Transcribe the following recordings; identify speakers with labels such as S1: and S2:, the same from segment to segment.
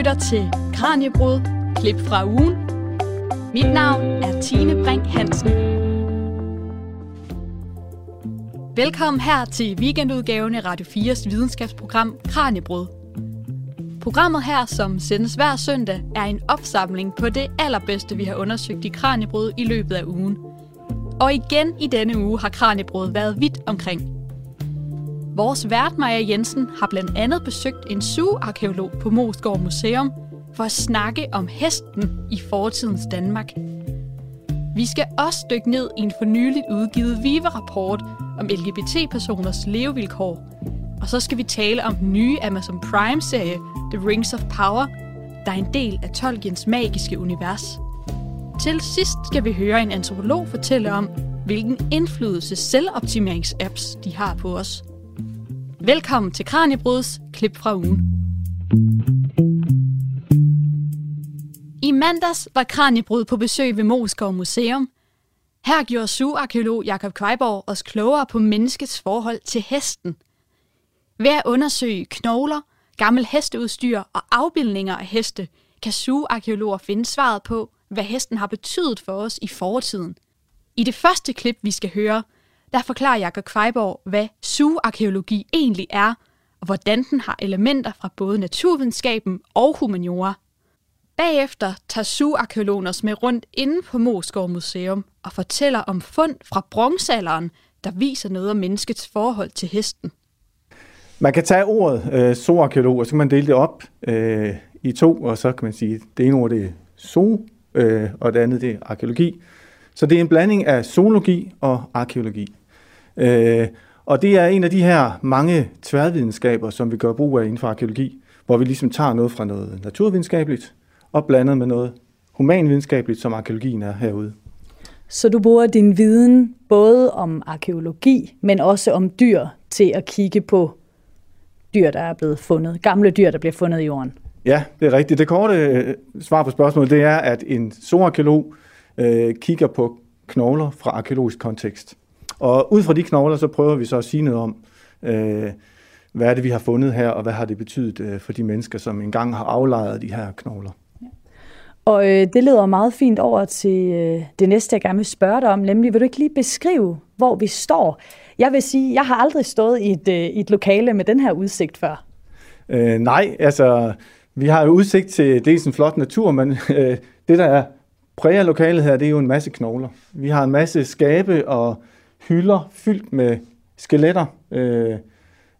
S1: lytter til Kranjebrud, klip fra ugen. Mit navn er Tine Brink Hansen. Velkommen her til weekendudgaven af Radio 4's videnskabsprogram Kranjebrud. Programmet her, som sendes hver søndag, er en opsamling på det allerbedste, vi har undersøgt i Kranjebrud i løbet af ugen. Og igen i denne uge har Kranjebrud været vidt omkring – Vores vært Maja Jensen har blandt andet besøgt en zooarkeolog på Moskov Museum for at snakke om hesten i fortidens Danmark. Vi skal også dykke ned i en for nyligt udgivet VIVE-rapport om LGBT-personers levevilkår. Og så skal vi tale om den nye Amazon Prime-serie The Rings of Power, der er en del af Tolkiens magiske univers. Til sidst skal vi høre en antropolog fortælle om, hvilken indflydelse selvoptimeringsapps de har på os – Velkommen til Kranjebruds klip fra ugen. I mandags var Kranjebrud på besøg ved Moskov Museum. Her gjorde zooarkeolog Jakob Kvejborg os klogere på menneskets forhold til hesten. Ved at undersøge knogler, gammel hesteudstyr og afbildninger af heste, kan zooarkeologer finde svaret på, hvad hesten har betydet for os i fortiden. I det første klip, vi skal høre, der forklarer Jakob Kvejborg, hvad zooarkeologi egentlig er, og hvordan den har elementer fra både naturvidenskaben og humaniora. Bagefter tager zooarkeologen os med rundt inde på Moskov Museum og fortæller om fund fra bronzealderen, der viser noget om menneskets forhold til hesten.
S2: Man kan tage ordet øh, zooarkeolog, og så kan man dele det op øh, i to, og så kan man sige, at det ene ord det er zoo, øh, og det andet det er arkeologi. Så det er en blanding af zoologi og arkeologi. Øh, og det er en af de her mange tværvidenskaber, som vi gør brug af inden for arkeologi, hvor vi ligesom tager noget fra noget naturvidenskabeligt og blander med noget humanvidenskabeligt, som arkeologien er herude.
S3: Så du bruger din viden både om arkeologi, men også om dyr til at kigge på dyr, der er blevet fundet, gamle dyr, der bliver fundet i jorden?
S2: Ja, det er rigtigt. Det korte øh, svar på spørgsmålet, det er, at en zooarkeolog øh, kigger på knogler fra arkeologisk kontekst. Og ud fra de knogler, så prøver vi så at sige noget om, øh, hvad er det, vi har fundet her, og hvad har det betydet øh, for de mennesker, som engang har aflejret de her knogler.
S3: Og øh, det leder meget fint over til øh, det næste, jeg gerne vil spørge dig om, nemlig vil du ikke lige beskrive, hvor vi står? Jeg vil sige, jeg har aldrig stået i et, øh, i et lokale med den her udsigt før.
S2: Øh, nej, altså vi har jo udsigt til dels en flot natur, men øh, det der er præger lokalet her, det er jo en masse knogler. Vi har en masse skabe og hylder fyldt med skeletter, øh,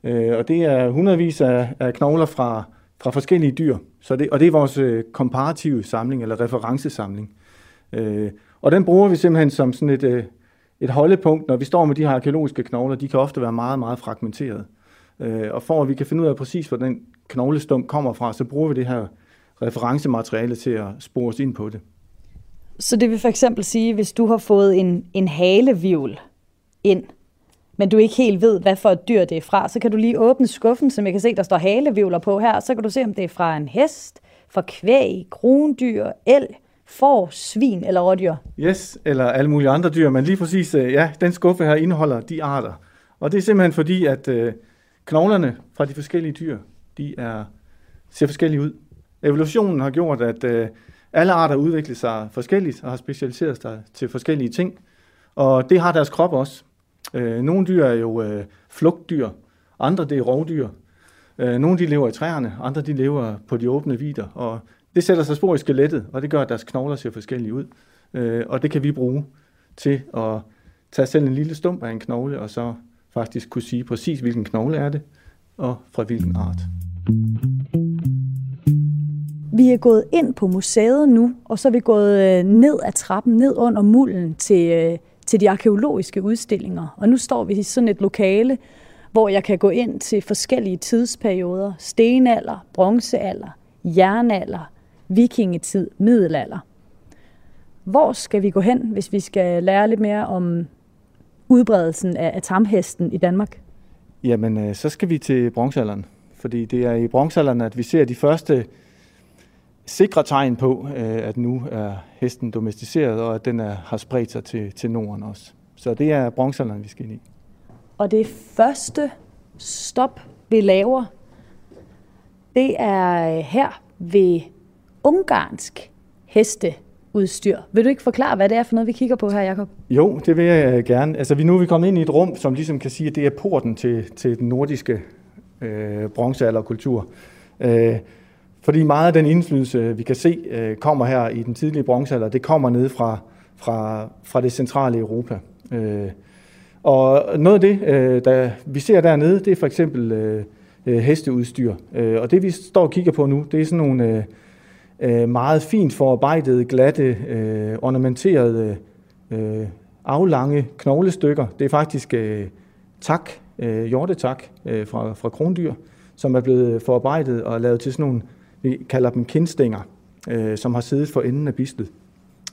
S2: øh, og det er hundredvis af, af knogler fra, fra forskellige dyr. Så det, og det er vores øh, komparative samling, eller referencesamling. Øh, og den bruger vi simpelthen som sådan et, øh, et holdepunkt, når vi står med de her arkeologiske knogler. De kan ofte være meget, meget fragmenterede. Øh, og for at vi kan finde ud af præcis, hvor den knoglestump kommer fra, så bruger vi det her referencemateriale til at spore os ind på det.
S3: Så det vil for eksempel sige, hvis du har fået en, en halevivl ind, men du ikke helt ved, hvad for et dyr det er fra, så kan du lige åbne skuffen, som jeg kan se, der står halevivler på her, så kan du se, om det er fra en hest, fra kvæg, krondyr, el, får, svin eller rådyr.
S2: Yes, eller alle mulige andre dyr, men lige præcis, øh, ja, den skuffe her indeholder de arter. Og det er simpelthen fordi, at øh, knoglerne fra de forskellige dyr, de er, ser forskellige ud. Evolutionen har gjort, at øh, alle arter udvikler sig forskelligt og har specialiseret sig til forskellige ting. Og det har deres krop også. Øh, nogle dyr er jo øh, flugtdyr, andre det er rovdyr. Øh, nogle de lever i træerne, andre de lever på de åbne vider, og det sætter sig spor i skelettet, og det gør, at deres knogler ser forskellige ud. Øh, og det kan vi bruge til at tage selv en lille stump af en knogle, og så faktisk kunne sige præcis, hvilken knogle er det, og fra hvilken art.
S3: Vi er gået ind på museet nu, og så er vi gået øh, ned ad trappen, ned under mulden til øh, til de arkeologiske udstillinger. Og nu står vi i sådan et lokale, hvor jeg kan gå ind til forskellige tidsperioder. Stenalder, bronzealder, jernalder, vikingetid, middelalder. Hvor skal vi gå hen, hvis vi skal lære lidt mere om udbredelsen af, tamhesten i Danmark?
S2: Jamen, øh, så skal vi til bronzealderen. Fordi det er i bronzealderen, at vi ser de første sikre tegn på, øh, at nu er hesten domesticeret, og at den er, har spredt sig til, til Norden også. Så det er bronzealderen, vi skal ind i.
S3: Og det første stop, vi laver, det er her ved ungarsk hesteudstyr. Vil du ikke forklare, hvad det er for noget, vi kigger på her, Jacob?
S2: Jo, det vil jeg gerne. Altså, vi nu er vi kommet ind i et rum, som ligesom kan sige, at det er porten til, til den nordiske øh, bronzealderkultur. Øh, fordi meget af den indflydelse, øh, vi kan se, øh, kommer her i den tidlige bronzealder, det kommer ned fra, fra, fra det centrale Europa. Øh, og noget af det, der vi ser dernede, det er for eksempel hesteudstyr. Og det vi står og kigger på nu, det er sådan nogle meget fint forarbejdede, glatte, ornamenterede, aflange knoglestykker. Det er faktisk tak, hjortetak fra, fra krondyr, som er blevet forarbejdet og lavet til sådan nogle, vi kalder dem kindstænger, øh, som har siddet for enden af bislet.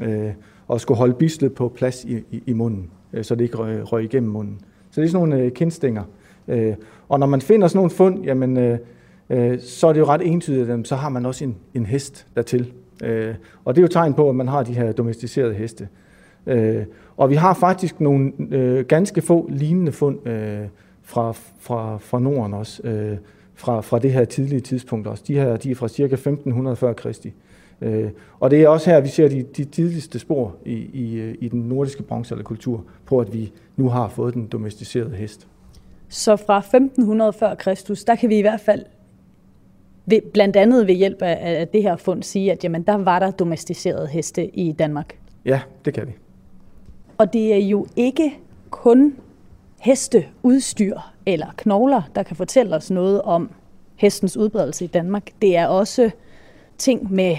S2: Øh, og skulle holde bislet på plads i, i, i munden, øh, så det ikke røg, røg igennem munden. Så det er sådan nogle øh, kindstænger. Øh, og når man finder sådan nogle fund, jamen, øh, øh, så er det jo ret entydigt, at så har man også en, en hest dertil. Øh, og det er jo tegn på, at man har de her domesticerede heste. Øh, og vi har faktisk nogle øh, ganske få lignende fund øh, fra, fra, fra Norden også, øh, fra, fra det her tidlige tidspunkt også. De her de er fra cirka 1500 før Kristi. Øh, og det er også her, vi ser de, de tidligste spor i, i, i den nordiske bronzealderkultur på, at vi nu har fået den domesticerede hest.
S3: Så fra 1500 før Kristus, der kan vi i hvert fald ved, blandt andet ved hjælp af, af det her fund sige, at jamen, der var der domesticerede heste i Danmark.
S2: Ja, det kan vi.
S3: Og det er jo ikke kun hesteudstyr eller knogler, der kan fortælle os noget om hestens udbredelse i Danmark. Det er også ting med,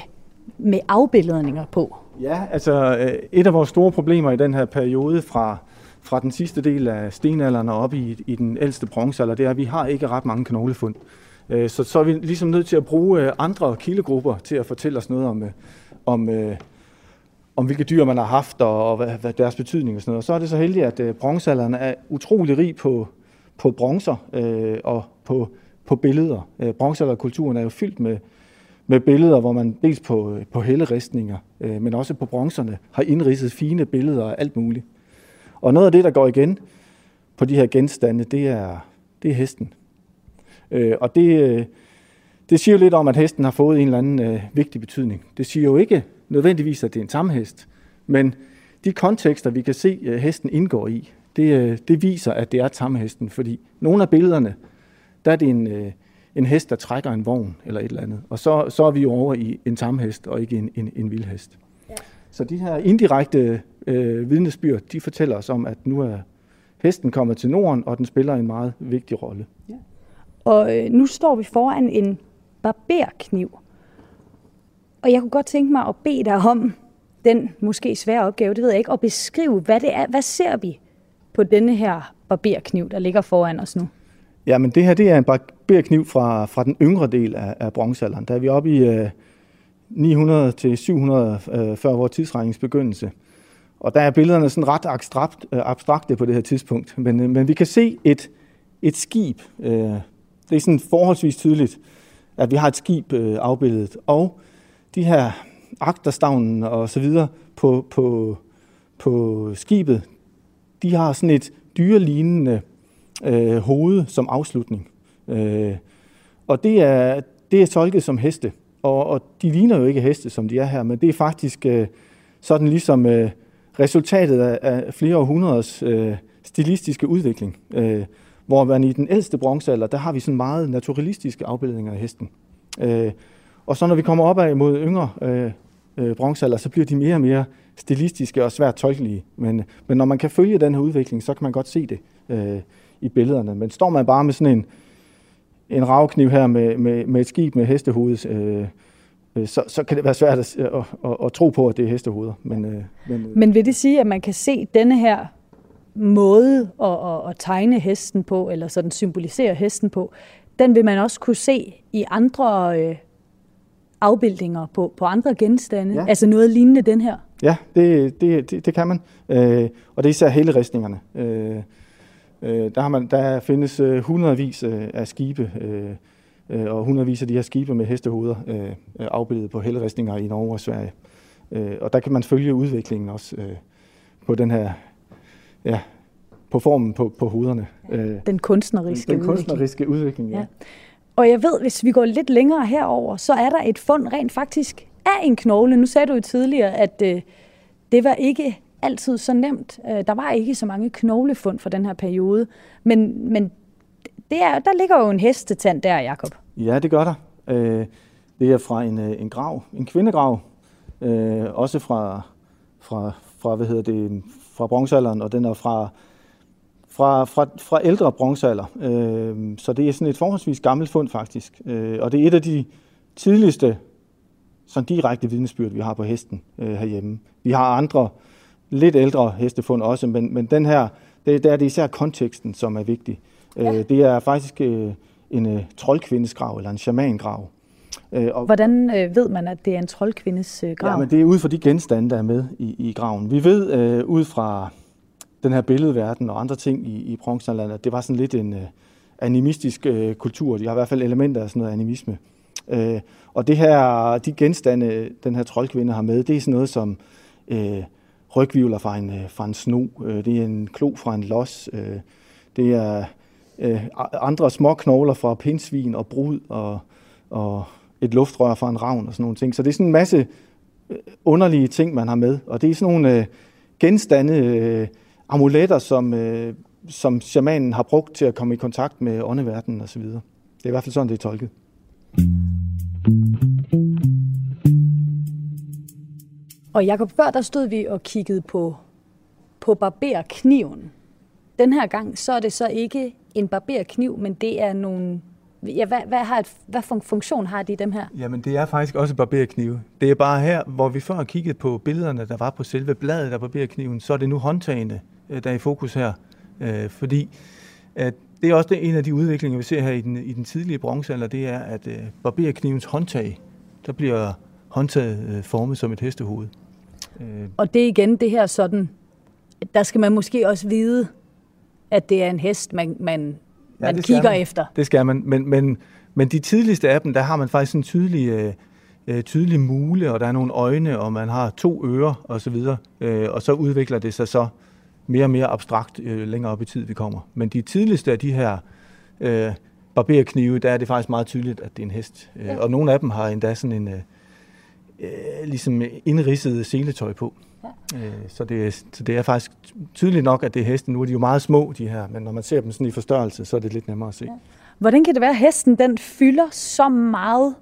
S3: med afbildninger på.
S2: Ja, altså øh, et af vores store problemer i den her periode fra, fra den sidste del af stenalderen og op i, i den ældste bronzealder, det er, at vi har ikke ret mange knoglefund. Øh, så, så er vi ligesom nødt til at bruge øh, andre kildegrupper til at fortælle os noget om, om, om hvilke dyr man har haft og, hvad, hvad deres betydning og sådan noget. Og så er det så heldigt, at bronzealderen er utrolig rig på, på bronzer øh, og på, på billeder. Øh, bronzealderkulturen er jo fyldt med, med billeder, hvor man dels på, øh, på helleristninger, øh, men også på bronzerne har indridset fine billeder og alt muligt. Og noget af det, der går igen på de her genstande, det er, det er hesten. Øh, og det, øh, det siger jo lidt om, at hesten har fået en eller anden øh, vigtig betydning. Det siger jo ikke nødvendigvis, at det er en tamhest, men de kontekster, vi kan se, øh, hesten indgår i, det, øh, det viser, at det er tamhesten, fordi nogle af billederne, der er det en, øh, en hest, der trækker en vogn eller et eller andet. Og så, så er vi jo over i en tamhest og ikke en, en, en vildhest. Ja. Så de her indirekte øh, vidnesbyrd, de fortæller os om, at nu er hesten kommet til Norden, og den spiller en meget vigtig rolle. Ja.
S3: Og øh, nu står vi foran en barberkniv. Og jeg kunne godt tænke mig at bede dig om den måske svære opgave, det ved jeg ikke, at beskrive, hvad det er. Hvad ser vi på denne her barberkniv, der ligger foran os nu?
S2: Ja, men det her det er en barberkniv fra, fra den yngre del af, af bronzealderen. Der er vi oppe i øh, 900 til 700 øh, før vores tidsregningens begyndelse. Og der er billederne sådan ret abstrakt, øh, abstrakte på det her tidspunkt. Men, øh, men vi kan se et, et skib. Øh, det er sådan forholdsvis tydeligt, at vi har et skib øh, afbildet. Og de her agterstavnen og så videre på, på, på skibet, de har sådan et dyrelignende øh, hoved som afslutning. Øh, og det er, det er tolket som heste. Og, og de ligner jo ikke heste, som de er her, men det er faktisk øh, sådan ligesom øh, resultatet af, af flere århundreders øh, stilistiske udvikling. Øh, hvor man i den ældste bronzealder, der har vi sådan meget naturalistiske afbildninger af hesten. Øh, og så når vi kommer op ad mod yngre øh, øh, bronzealder, så bliver de mere og mere stilistiske og svært tolkelige. Men, men når man kan følge den her udvikling, så kan man godt se det øh, i billederne. Men står man bare med sådan en, en ravkniv her med, med, med et skib med hestehoved, øh, øh, så, så kan det være svært at, at, at, at tro på, at det er hestehoveder. Men, øh,
S3: men, øh. men vil det sige, at man kan se denne her måde at, at, at tegne hesten på, eller sådan symbolisere hesten på, den vil man også kunne se i andre øh, afbildninger på, på andre genstande? Ja. Altså noget lignende den her?
S2: Ja, det, det, det, det kan man. Øh, og det er især helleristningerne. Øh, øh, der, har man, der findes øh, hundredvis øh, af skibe, øh, øh, og hundredvis af de her skibe med hestehoveder øh, afbildet på helleristninger i Norge og Sverige. Øh, og der kan man følge udviklingen også øh, på den her, ja, på formen på, på hovederne.
S3: Ja, den kunstneriske
S2: den, den kunstneriske udvikling, udvikling ja. ja.
S3: Og jeg ved, hvis vi går lidt længere herover, så er der et fund rent faktisk af en knogle. Nu sagde du jo tidligere, at øh, det var ikke altid så nemt. Øh, der var ikke så mange knoglefund for den her periode. Men, men det er, der ligger jo en hestetand der, Jakob.
S2: Ja, det gør der. Øh, det er fra en, øh, en grav, en kvindegrav, øh, også fra, fra, fra, hvad hedder det, fra bronzealderen, og den er fra, fra, fra, fra ældre bronzealder. Øh, så det er sådan et forholdsvis gammelt fund faktisk, øh, og det er et af de tidligste sådan direkte vidnesbyrd, vi har på hesten øh, herhjemme. Vi har andre lidt ældre hestefund også, men, men den her, det, der er det især konteksten, som er vigtig. Ja. Øh, det er faktisk øh, en øh, troldkvindes grav, eller en shamangrav.
S3: Øh, og, Hvordan øh, ved man, at det er en troldkvindes øh, grav?
S2: Ja, men det er ud fra de genstande, der er med i, i graven. Vi ved øh, ud fra den her billedverden og andre ting i, i bronzealderen, at det var sådan lidt en øh, animistisk øh, kultur. De har i hvert fald elementer af sådan noget animisme. Øh, Øh, og det her, de genstande, den her troldkvinde har med, det er sådan noget som øh, rygvivler fra en, øh, fra en sno, øh, det er en klo fra en los, øh, det er øh, andre små knogler fra pinsvin og brud og, og et luftrør fra en ravn og sådan nogle ting. Så det er sådan en masse øh, underlige ting, man har med. Og det er sådan nogle øh, genstande, øh, amuletter, som, øh, som shamanen har brugt til at komme i kontakt med åndeverdenen osv. Det er i hvert fald sådan, det er tolket.
S3: Og Jakob, før der stod vi og kiggede på, på barberkniven. Den her gang, så er det så ikke en barberkniv, men det er nogle... Ja, hvad, hvad, har et, hvad funktion har de dem her?
S2: Jamen, det er faktisk også barberknive. Det er bare her, hvor vi før kiggede kigget på billederne, der var på selve bladet af barberkniven, så er det nu håndtagene, øh, der er i fokus her. Øh, fordi at det er også en af de udviklinger, vi ser her i den, i den tidlige bronzealder, det er, at øh, barberknivens håndtag, der bliver håndtaget formet som et hestehoved.
S3: Og det er igen det her sådan, der skal man måske også vide, at det er en hest, man, man, ja, man kigger man. efter.
S2: Det skal man, men, men, men de tidligste af dem, der har man faktisk en tydelig, øh, øh tydelig mule, og der er nogle øjne, og man har to ører og så videre, øh, og så udvikler det sig så mere og mere abstrakt øh, længere op i tid, vi kommer. Men de tidligste af de her øh, barberknive, der er det faktisk meget tydeligt, at det er en hest. Øh, ja. Og nogle af dem har endda sådan en øh, øh, ligesom indridset seletøj på. Ja. Øh, så, det, så det er faktisk tydeligt nok, at det er hesten. Nu er de jo meget små, de her, men når man ser dem sådan i forstørrelse, så er det lidt nemmere at se. Ja.
S3: Hvordan kan det være, at hesten den fylder så meget?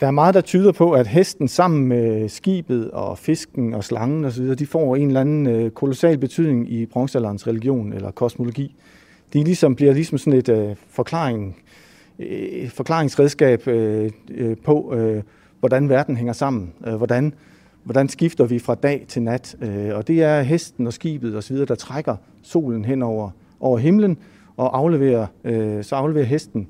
S2: Der er meget, der tyder på, at hesten sammen med skibet og fisken og slangen osv., de får en eller anden øh, kolossal betydning i bronzealderens religion eller kosmologi. De ligesom, bliver ligesom sådan et øh, forklaring, øh, forklaringsredskab øh, øh, på, øh, hvordan verden hænger sammen, øh, hvordan hvordan skifter vi fra dag til nat. Øh, og det er hesten og skibet osv., der trækker solen hen over, over himlen, og afleverer, øh, så afleverer hesten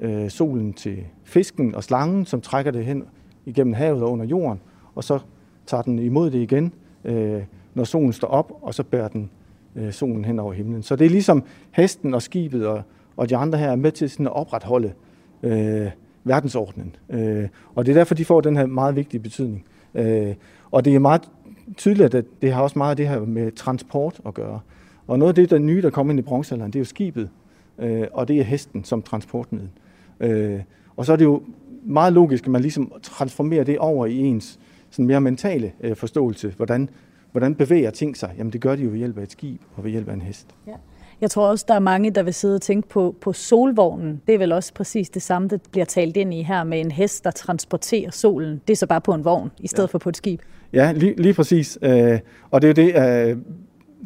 S2: øh, solen til fisken og slangen, som trækker det hen igennem havet og under jorden, og så tager den imod det igen, øh, når solen står op, og så bærer den øh, solen hen over himlen. Så det er ligesom hesten og skibet og, og de andre her er med til sådan at opretholde øh, verdensordenen. Øh, og det er derfor, de får den her meget vigtige betydning. Øh, og det er meget tydeligt, at det har også meget af det her med transport at gøre. Og noget af det, der nye, der kommer ind i bronzealderen, det er jo skibet, øh, og det er hesten som transportmiddel. Øh, og så er det jo meget logisk, at man ligesom transformerer det over i ens sådan mere mentale øh, forståelse. Hvordan, hvordan bevæger ting sig? Jamen det gør de jo ved hjælp af et skib og ved hjælp af en hest. Ja.
S3: Jeg tror også, der er mange, der vil sidde og tænke på, på solvognen. Det er vel også præcis det samme, der bliver talt ind i her med en hest, der transporterer solen. Det er så bare på en vogn, i stedet ja. for på et skib.
S2: Ja, lige, lige præcis. Øh, og det er det, øh,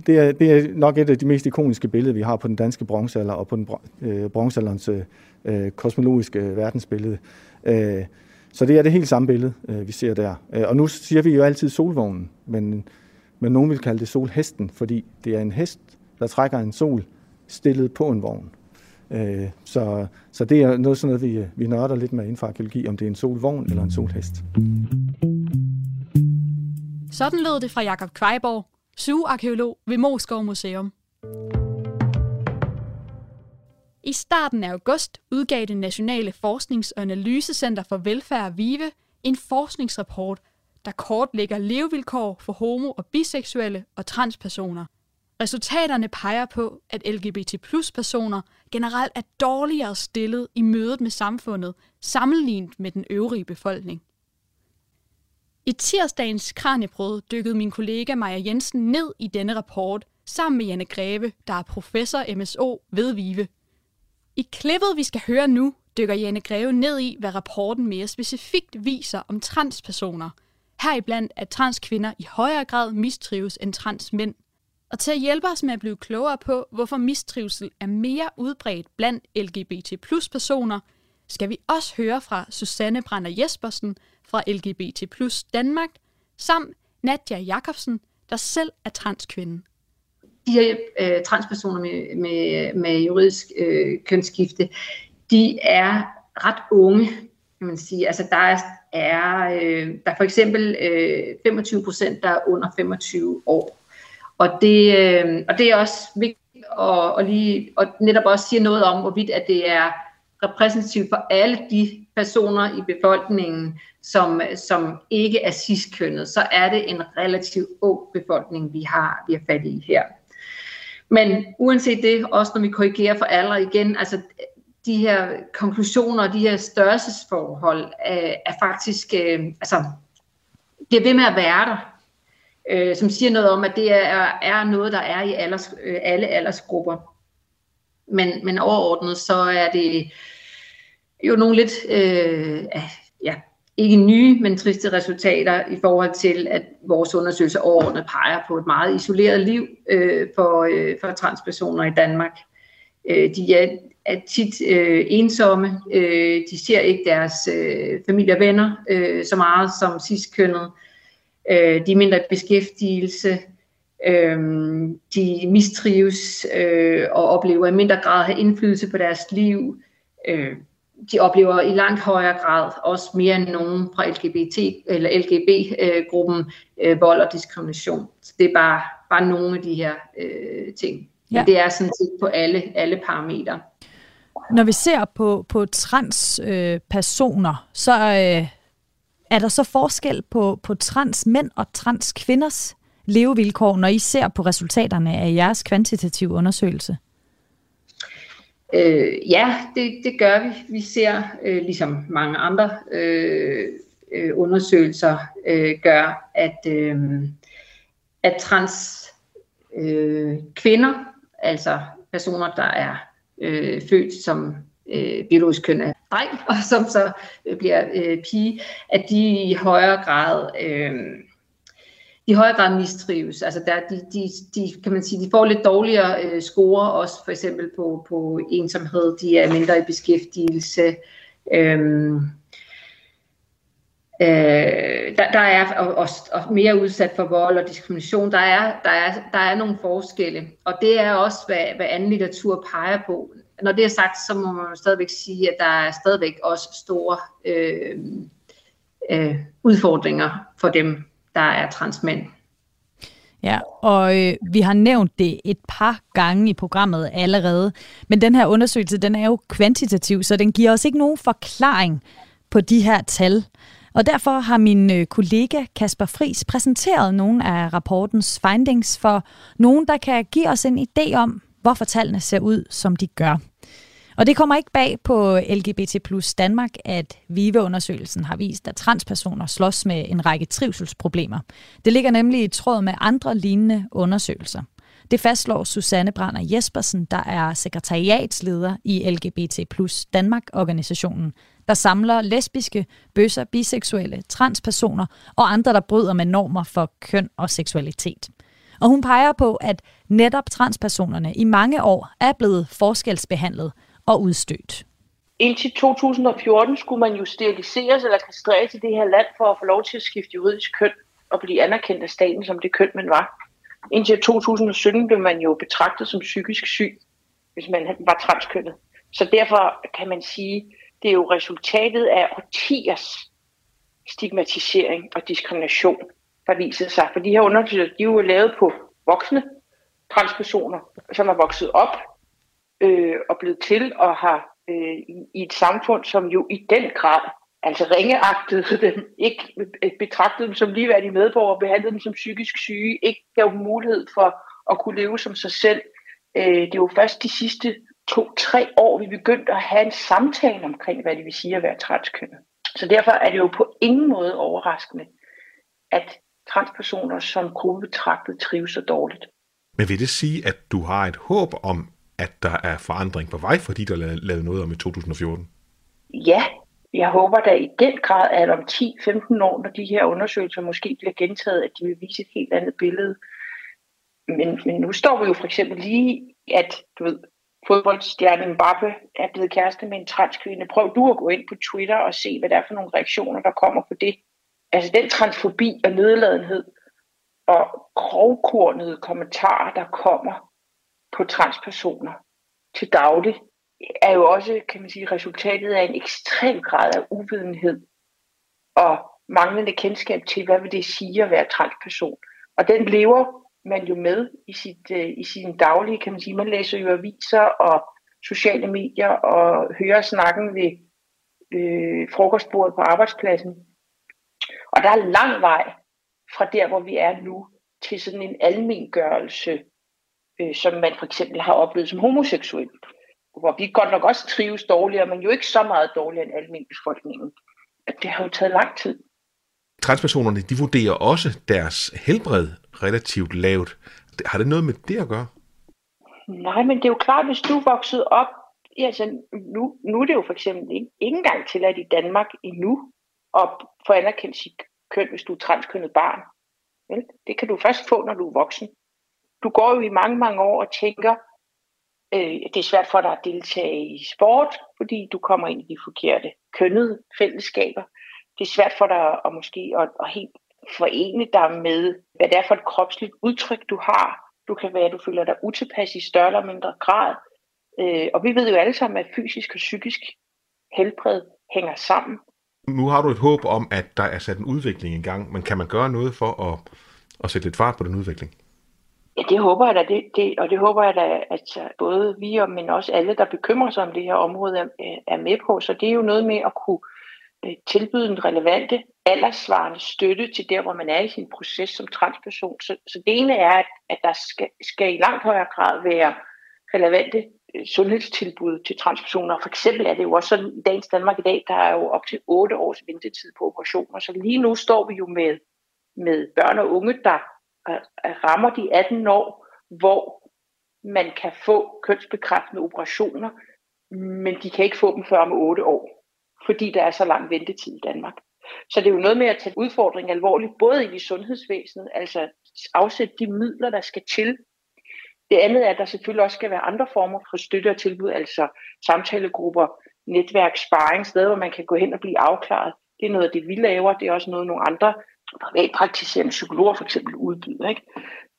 S2: det, er, det er nok et af de mest ikoniske billeder, vi har på den danske bronzealder og på den øh, bronzealderens øh, Øh, kosmologiske verdensbillede. Øh, så det er det helt samme billede, øh, vi ser der. Øh, og nu siger vi jo altid solvognen, men, men nogen vil kalde det solhesten, fordi det er en hest, der trækker en sol stillet på en vogn. Øh, så, så det er noget sådan noget, vi, vi nørder lidt med inden for arkeologi, om det er en solvogn eller en solhest.
S1: Sådan lød det fra Jakob Kvejborg, sugearkeolog ved Moskov Museum. I starten af august udgav det Nationale Forsknings- og Analysecenter for Velfærd VIVE en forskningsrapport, der kortlægger levevilkår for homo- og biseksuelle og transpersoner. Resultaterne peger på, at LGBT personer generelt er dårligere stillet i mødet med samfundet, sammenlignet med den øvrige befolkning. I tirsdagens Kranjebrød dykkede min kollega Maja Jensen ned i denne rapport sammen med Janne Greve, der er professor MSO ved Vive. I klippet, vi skal høre nu, dykker Janne Greve ned i, hvad rapporten mere specifikt viser om transpersoner. Heriblandt, at transkvinder i højere grad mistrives end transmænd. Og til at hjælpe os med at blive klogere på, hvorfor mistrivsel er mere udbredt blandt LGBT plus personer, skal vi også høre fra Susanne Brander Jespersen fra LGBT plus Danmark, samt Nadja Jakobsen, der selv er transkvinde.
S4: De her øh, transpersoner med, med, med juridisk øh, kønsskifte, de er ret unge, kan man sige. Altså der er, er øh, der er for eksempel øh, 25 procent, der er under 25 år. Og det, øh, og det er også vigtigt at, at, lige, og netop også sige noget om, hvorvidt at det er repræsentativt for alle de personer i befolkningen, som, som ikke er ciskønnet, så er det en relativt ung befolkning, vi har, vi har fat i her. Men uanset det, også når vi korrigerer for alder igen, altså de her konklusioner og de her størrelsesforhold er, er faktisk, øh, altså, det er ved med at være der, øh, som siger noget om, at det er, er noget, der er i alders, øh, alle aldersgrupper. Men, men overordnet, så er det jo nogle lidt, øh, ja, ikke nye, men triste resultater i forhold til, at vores undersøgelse overordnet peger på et meget isoleret liv øh, for, øh, for transpersoner i Danmark. Øh, de er, er tit øh, ensomme, øh, de ser ikke deres øh, familie og venner øh, så meget som sidstkønnet, øh, de er mindre i beskæftigelse, øh, de mistrives øh, og oplever i mindre grad at have indflydelse på deres liv, øh, de oplever i langt højere grad, også mere end nogen fra LGBT eller LGB-gruppen, øh, vold og diskrimination. Så det er bare, bare nogle af de her øh, ting. Ja. Men det er sådan set på alle, alle parametre.
S3: Når vi ser på, på transpersoner, øh, så øh, er der så forskel på, på transmænd og transkvinders levevilkår, når I ser på resultaterne af jeres kvantitative undersøgelse?
S4: Øh, ja, det, det gør vi. Vi ser, øh, ligesom mange andre øh, øh, undersøgelser øh, gør, at, øh, at trans øh, kvinder, altså personer, der er øh, født som øh, biologisk køn af dreng, og som så øh, bliver øh, pige, at de i højere grad øh, i højere grad mistrives. Altså der, de, de, de, kan man sige, de får lidt dårligere øh, score, også for eksempel på, på ensomhed. De er mindre i beskæftigelse. Øhm, øh, der, der er og, og, og mere udsat for vold og diskrimination. Der er, der er, der er nogle forskelle, og det er også, hvad, hvad anden litteratur peger på. Når det er sagt, så må man stadigvæk sige, at der er stadigvæk også store øh, øh, udfordringer for dem, der er transmænd.
S3: Ja, og øh, vi har nævnt det et par gange i programmet allerede, men den her undersøgelse, den er jo kvantitativ, så den giver os ikke nogen forklaring på de her tal. Og derfor har min øh, kollega Kasper Fris præsenteret nogle af rapportens findings for nogen, der kan give os en idé om, hvorfor tallene ser ud, som de gør. Og det kommer ikke bag på LGBT plus Danmark, at VIVE-undersøgelsen har vist, at transpersoner slås med en række trivselsproblemer. Det ligger nemlig i tråd med andre lignende undersøgelser. Det fastslår Susanne Brander Jespersen, der er sekretariatsleder i LGBT plus Danmark-organisationen, der samler lesbiske, bøsser, biseksuelle, transpersoner og andre, der bryder med normer for køn og seksualitet. Og hun peger på, at netop transpersonerne i mange år er blevet forskelsbehandlet og udstødt.
S5: Indtil 2014 skulle man jo steriliseres eller kastreres i det her land for at få lov til at skifte juridisk køn og blive anerkendt af staten som det køn, man var. Indtil 2017 blev man jo betragtet som psykisk syg, hvis man var transkønnet. Så derfor kan man sige, det er jo resultatet af årtiers stigmatisering og diskrimination, der viser sig. For de her undersøgelser, de er jo lavet på voksne transpersoner, som er vokset op øh, og blevet til og har øh, i, i et samfund, som jo i den grad altså ringeagtede dem, ikke betragtede dem som ligeværdige medborgere, behandlede dem som psykisk syge, ikke gav dem mulighed for at kunne leve som sig selv. Øh, det er jo først de sidste to-tre år, vi begyndte at have en samtale omkring, hvad det vil sige at være transkønnet. Så derfor er det jo på ingen måde overraskende, at transpersoner som gruppe betragtet trives så dårligt.
S6: Men vil det sige, at du har et håb om, at der er forandring på vej, fordi der er lavet noget om i 2014?
S5: Ja, jeg håber da i den grad, at om 10-15 år, når de her undersøgelser måske bliver gentaget, at de vil vise et helt andet billede. Men, men nu står vi jo for eksempel lige, at du ved, fodboldstjernen Mbappe er blevet kæreste med en transkvinde. Prøv du at gå ind på Twitter og se, hvad der er for nogle reaktioner, der kommer på det. Altså den transfobi og nedladenhed og grovkornede kommentarer, der kommer på transpersoner til daglig, er jo også, kan man sige, resultatet af en ekstrem grad af uvidenhed og manglende kendskab til, hvad vil det sige at være transperson. Og den lever man jo med i, sit, øh, i sin daglige, kan man sige. Man læser jo aviser og sociale medier og hører snakken ved øh, frokostbordet på arbejdspladsen. Og der er lang vej fra der, hvor vi er nu, til sådan en almengørelse, øh, som man for eksempel har oplevet som homoseksuel. Hvor vi godt nok også trives dårligere, men jo ikke så meget dårligere end almen befolkningen. Det har jo taget lang tid.
S6: Transpersonerne, de vurderer også deres helbred relativt lavt. Har det noget med det at gøre?
S5: Nej, men det er jo klart, hvis du vokset op, altså nu, nu er det jo for eksempel ikke, ikke engang tilladt i Danmark endnu at få anerkendt sit køn, hvis du er transkønnet barn. Vel? Det kan du først få, når du er voksen. Du går jo i mange, mange år og tænker, øh, det er svært for dig at deltage i sport, fordi du kommer ind i de forkerte kønnede fællesskaber. Det er svært for dig at måske at, at helt forene dig med, hvad det er for et kropsligt udtryk, du har. Du kan være, at du føler dig utilpas i større eller mindre grad. Øh, og vi ved jo alle sammen, at fysisk og psykisk helbred hænger sammen.
S6: Nu har du et håb om, at der er sat en udvikling i gang, men kan man gøre noget for at, at sætte lidt fart på den udvikling?
S5: Ja, det håber jeg da, det, det, og det håber jeg da, at øh, både vi, og, men også alle, der bekymrer sig om det her område, er, øh, er med på. Så det er jo noget med at kunne øh, tilbyde en relevante, alderssvarende støtte til der, hvor man er i sin proces som transperson. Så, så det ene er, at, at der skal, skal i langt højere grad være relevante sundhedstilbud til transpersoner. For eksempel er det jo også sådan i dagens Danmark i dag, der er jo op til 8 års ventetid på operationer. Så lige nu står vi jo med, med børn og unge, der rammer de 18 år, hvor man kan få kønsbekræftende operationer, men de kan ikke få dem før om 8 år fordi der er så lang ventetid i Danmark. Så det er jo noget med at tage udfordringen alvorligt, både i sundhedsvæsenet, altså afsætte de midler, der skal til. Det andet er, at der selvfølgelig også skal være andre former for støtte og tilbud, altså samtalegrupper, netværk, sparring, steder, hvor man kan gå hen og blive afklaret. Det er noget af det, vi laver. Det er også noget, nogle andre privatpraktiserende psykologer for eksempel udbyder. Ikke?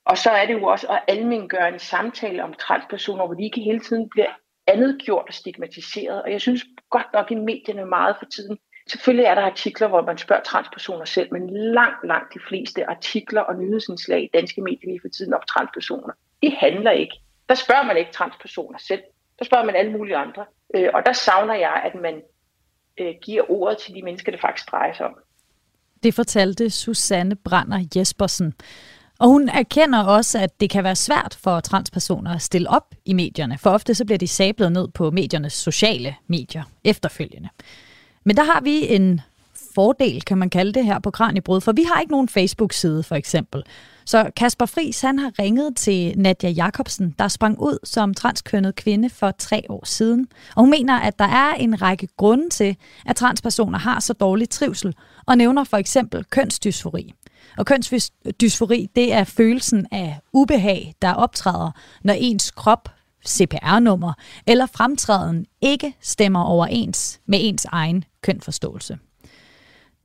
S5: Og så er det jo også at almindeliggøre en samtale om transpersoner, hvor de ikke hele tiden bliver andet gjort og stigmatiseret. Og jeg synes godt nok i medierne meget for tiden. Selvfølgelig er der artikler, hvor man spørger transpersoner selv, men langt, langt de fleste artikler og nyhedsindslag i danske medier lige for tiden om transpersoner, det handler ikke. Der spørger man ikke transpersoner selv. Der spørger man alle mulige andre. Øh, og der savner jeg, at man øh, giver ordet til de mennesker, det faktisk drejer sig om.
S3: Det fortalte Susanne Brander Jespersen. Og hun erkender også, at det kan være svært for transpersoner at stille op i medierne, for ofte så bliver de sablet ned på mediernes sociale medier efterfølgende. Men der har vi en fordel, kan man kalde det her på Kranjebrud, for vi har ikke nogen Facebook-side for eksempel. Så Kasper Friis han har ringet til Nadia Jakobsen, der sprang ud som transkønnet kvinde for tre år siden. Og hun mener, at der er en række grunde til, at transpersoner har så dårlig trivsel, og nævner for eksempel kønsdysfori. Og kønsdysfori, det er følelsen af ubehag, der optræder, når ens krop, CPR-nummer eller fremtræden ikke stemmer overens med ens egen kønforståelse.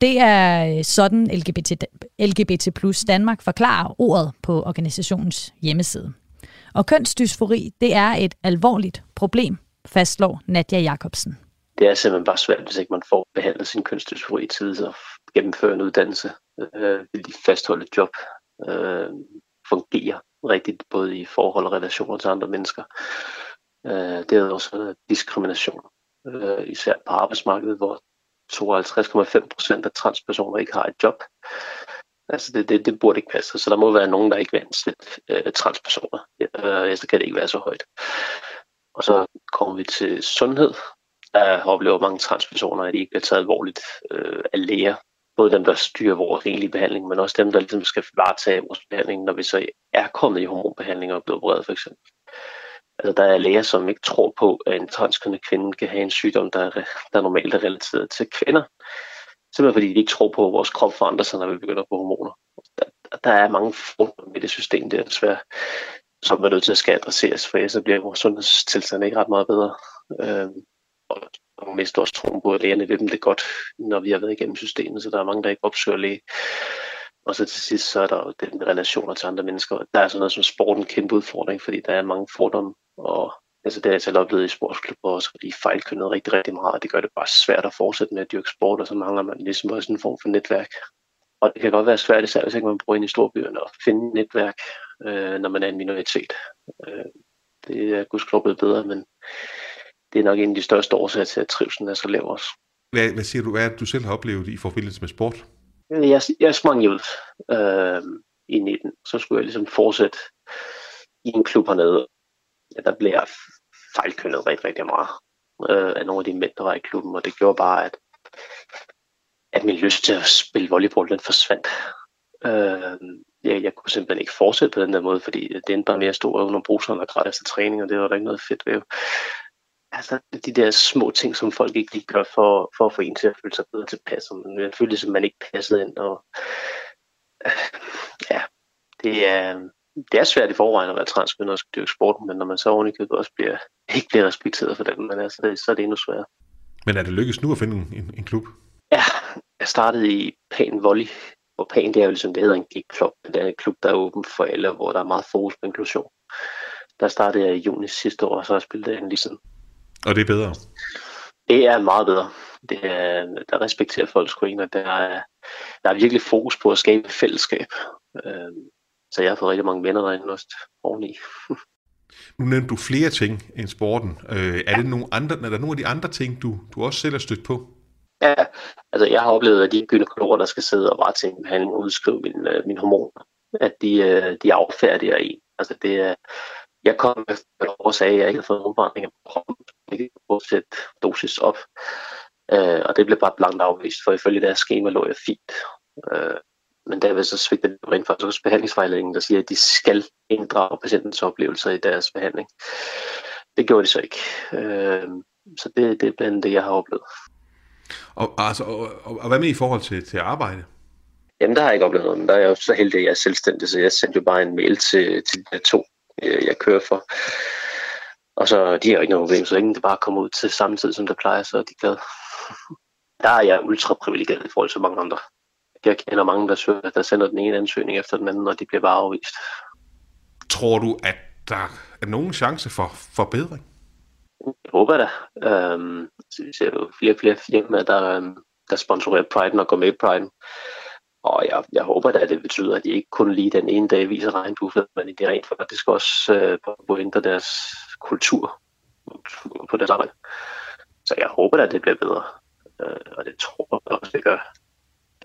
S3: Det er øh, sådan LGBT, LGBT plus Danmark forklarer ordet på organisationens hjemmeside. Og kønsdysfori, det er et alvorligt problem, fastslår Nadia Jacobsen.
S7: Det er simpelthen bare svært, hvis ikke man får behandlet sin kønsdysfori i tid og gennemføre en uddannelse øh, vil de fastholde et job, øh, fungerer rigtigt, både i forhold og relationer til andre mennesker. Øh, det er også diskrimination, øh, især på arbejdsmarkedet, hvor 52,5 procent af transpersoner ikke har et job. Altså det, det, det burde ikke passe, så der må være nogen, der ikke vil ansætte øh, transpersoner. Øh, så kan det ikke være så højt. Og så kommer vi til sundhed. Der oplever mange transpersoner, at de ikke bliver taget alvorligt øh, af læger. Både dem, der styrer vores egentlige behandling, men også dem, der ligesom skal varetage vores behandling, når vi så er kommet i hormonbehandling og er blevet opereret for eksempel. Altså, der er læger, som ikke tror på, at en transkønnet kvinde kan have en sygdom, der er, der normalt er relateret til kvinder. Simpelthen fordi de ikke tror på, at vores krop forandrer sig, når vi begynder på hormoner. Der, der er mange fordomme i det system, det er desværre, som er nødt til at skal adresseres, for så bliver vores sundhedstilstand ikke ret meget bedre. Øh, og mister også troen på, at lægerne ved dem det godt, når vi har været igennem systemet, så der er mange, der ikke opsøger læge. Og så til sidst, så er der jo det med relationer til andre mennesker. Der er sådan noget som sport en kæmpe udfordring, fordi der er mange fordomme, og altså det har jeg selv oplevet i sportsklubber også, fordi fejlkønnet rigtig, rigtig meget, og det gør det bare svært at fortsætte med at dyrke sport, og så mangler man ligesom også en form for netværk. Og det kan godt være svært, især hvis ikke man bor ind i storbyerne, at finde netværk, øh, når man er en minoritet. Øh, det er gudskelov blevet bedre, men det er nok en af de største årsager til, at trivselen er så lav også.
S6: Hvad, hvad siger du, hvad er du selv har oplevet i forbindelse med sport?
S7: Jeg, jeg sprang ud øh, i 19, så skulle jeg ligesom fortsætte i en klub hernede. Ja, der blev jeg fejlkønnet rigtig, rigtig meget øh, af nogle af de mænd, der var i klubben, og det gjorde bare, at, at min lyst til at spille volleyball, den forsvandt. Øh, jeg, jeg kunne simpelthen ikke fortsætte på den der måde, fordi det endte bare med, at stå under bruseren og græd efter træning, og det var der ikke noget fedt ved altså, de der små ting, som folk ikke lige gør for, for at få en til at føle sig bedre tilpas. Men man følte, som man ikke passede ind. Og, øh, ja, det er, det er svært i forvejen at være transkønnet og dyrke sporten, men når man så ordentligt også bliver, ikke bliver respekteret for det, man er, så, så er det endnu sværere.
S6: Men er det lykkedes nu at finde en, en klub?
S7: Ja, jeg startede i Pan Volley, og Pan det er jo ligesom, det hedder en gigklub, det er en klub, der er åben for alle, hvor der er meget fokus på inklusion. Der startede jeg i juni sidste år, og så har jeg spillet den ligesom
S6: og det er bedre?
S7: Det er meget bedre. Det er, der respekterer folk sgu og der er, der er virkelig fokus på at skabe fællesskab. Øh, så jeg har fået rigtig mange venner derinde også oveni.
S6: nu nævnte du flere ting end sporten. Øh, er, det nogle andre, er der nogle af de andre ting, du, du også selv har stødt på?
S7: Ja, altså jeg har oplevet, at de gynekologer, der skal sidde og bare tænke behandling og udskrive min, øh, min hormoner, at de, øh, de affærdiger en. Altså det er, jeg kom efter et år og sagde, at jeg ikke havde fået udbrænding af kroppen, ikke kunne sætte dosis op. Øh, og det blev bare blankt afvist, for ifølge deres schema lå jeg fint. Øh, men derved så svigtede det rent faktisk hos behandlingsvejledningen, der siger, at de skal inddrage patientens oplevelser i deres behandling. Det gjorde de så ikke. Øh, så det, det er blandt det, jeg har oplevet.
S6: Og, altså, og, og, og hvad med i forhold til, til arbejde?
S7: Jamen, der har jeg ikke oplevet noget, men der er jeg jo så heldig, at jeg er selvstændig, så jeg sendte jo bare en mail til, til de to øh, jeg kører for. Og så de har ikke noget problem, så længe det bare kommer ud til samme tid, som det plejer, så er de glade. Der er jeg ultra privilegeret i forhold til mange andre. Jeg kender mange, der, søger, der sender den ene ansøgning efter den anden, og de bliver bare afvist.
S6: Tror du, at der er nogen chance for forbedring?
S7: Jeg håber da. Øhm, vi ser jo flere og flere firmaer, der, øhm, der sponsorerer Pride og går med i Pride. Og jeg, jeg håber da, at det betyder, at de ikke kun lige den ene dag viser regnbueflad, men de rent faktisk også øh, på ændre deres kultur på deres arbejde. Så jeg håber da, at det bliver bedre. Øh, og det tror jeg også, det gør.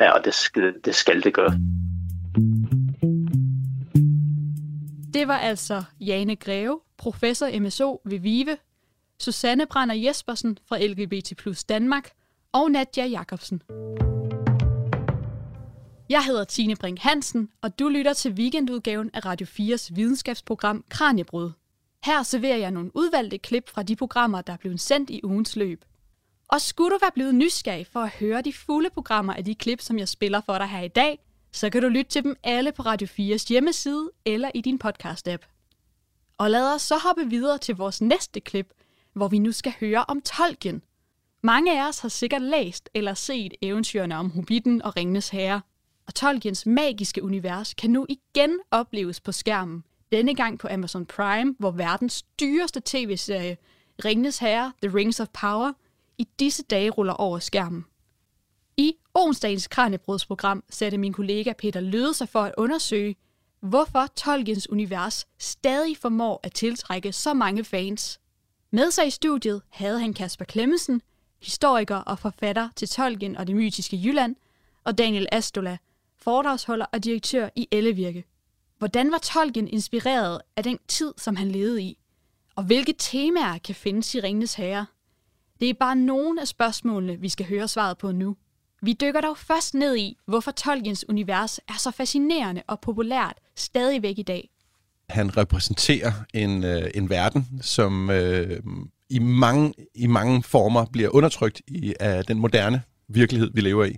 S7: Ja, og det skal det, skal det gøre.
S1: Det var altså Jane Greve, professor MSO ved VIVE, Susanne Brander Jespersen fra LGBT Plus Danmark og Nadja Jacobsen. Jeg hedder Tine Brink Hansen, og du lytter til weekendudgaven af Radio 4's videnskabsprogram Kranjebrud. Her serverer jeg nogle udvalgte klip fra de programmer, der er blevet sendt i ugens løb. Og skulle du være blevet nysgerrig for at høre de fulde programmer af de klip, som jeg spiller for dig her i dag, så kan du lytte til dem alle på Radio 4's hjemmeside eller i din podcast-app. Og lad os så hoppe videre til vores næste klip, hvor vi nu skal høre om Tolkien. Mange af os har sikkert læst eller set eventyrene om Hobbiten og Ringenes Herre, og Tolkiens magiske univers kan nu igen opleves på skærmen. Denne gang på Amazon Prime, hvor verdens dyreste tv-serie, Ringenes Herre, The Rings of Power, i disse dage ruller over skærmen. I onsdagens Kranjebrudsprogram satte min kollega Peter Løde sig for at undersøge, hvorfor Tolkiens univers stadig formår at tiltrække så mange fans. Med sig i studiet havde han Kasper Klemmensen, historiker og forfatter til Tolkien og det mytiske Jylland, og Daniel Astola, foredragsholder og direktør i Ellevirke. Hvordan var Tolkien inspireret af den tid, som han levede i? Og hvilke temaer kan findes i Ringenes Herre? Det er bare nogle af spørgsmålene, vi skal høre svaret på nu. Vi dykker dog først ned i, hvorfor Tolkiens univers er så fascinerende og populært stadigvæk i dag.
S8: Han repræsenterer en, øh, en verden, som øh, i, mange, i mange former bliver undertrykt i, af den moderne virkelighed, vi lever i.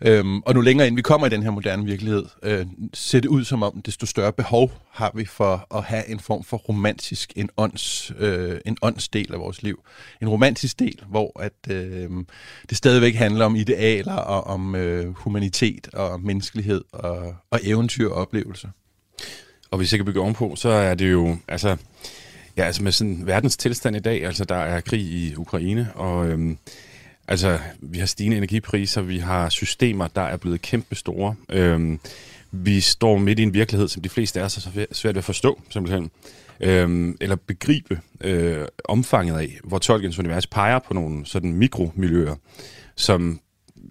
S8: Øhm, og nu længere ind vi kommer i den her moderne virkelighed, øh, ser det ud som om, desto større behov har vi for at have en form for romantisk, en, ånds, øh, en åndsdel af vores liv. En romantisk del, hvor at, øh, det stadigvæk handler om idealer og om øh, humanitet og menneskelighed og, og eventyr og oplevelser.
S9: Og hvis jeg kan bygge ovenpå, så er det jo, altså, ja, altså med sådan verdens tilstand i dag, altså der er krig i Ukraine, og øhm, altså vi har stigende energipriser, vi har systemer, der er blevet kæmpe store. Øhm, vi står midt i en virkelighed, som de fleste er så svært ved at forstå, simpelthen. Øhm, eller begribe øh, omfanget af, hvor Tolkiens univers peger på nogle sådan mikromiljøer, som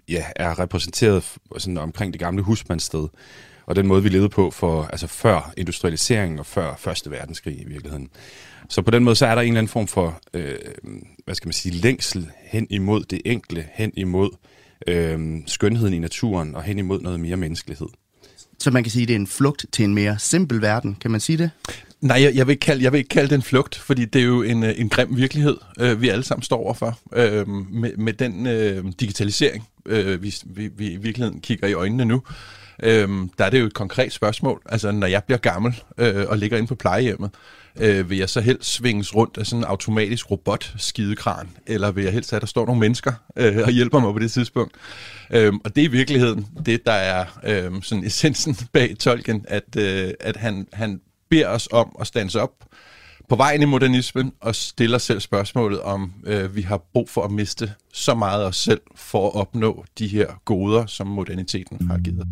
S9: ja, er repræsenteret sådan omkring det gamle husmandssted og den måde, vi levede på for, altså før industrialiseringen og før Første Verdenskrig i virkeligheden. Så på den måde, så er der en eller anden form for, øh, hvad skal man sige, længsel hen imod det enkle, hen imod øh, skønheden i naturen og hen imod noget mere menneskelighed.
S10: Så man kan sige, at det er en flugt til en mere simpel verden, kan man sige det?
S8: Nej, jeg, jeg, vil ikke kalde, jeg vil ikke kalde det en flugt, fordi det er jo en, øh, en grim virkelighed, øh, vi alle sammen står overfor. Øh, med, med den øh, digitalisering, øh, vi, vi, vi i virkeligheden kigger i øjnene nu, øhm, der er det jo et konkret spørgsmål. Altså, når jeg bliver gammel øh, og ligger inde på plejehjemmet, øh, vil jeg så helst svinges rundt af sådan en automatisk robot-skidekran, eller vil jeg helst have, at der står nogle mennesker øh, og hjælper mig på det tidspunkt? Øhm, og det er i virkeligheden det, der er øh, sådan essensen bag Tolkien, at, øh, at han, han beder os om at stands op på vejen i modernismen og stiller selv spørgsmålet om, øh, vi har brug for at miste så meget af os selv for at opnå de her goder, som moderniteten har givet.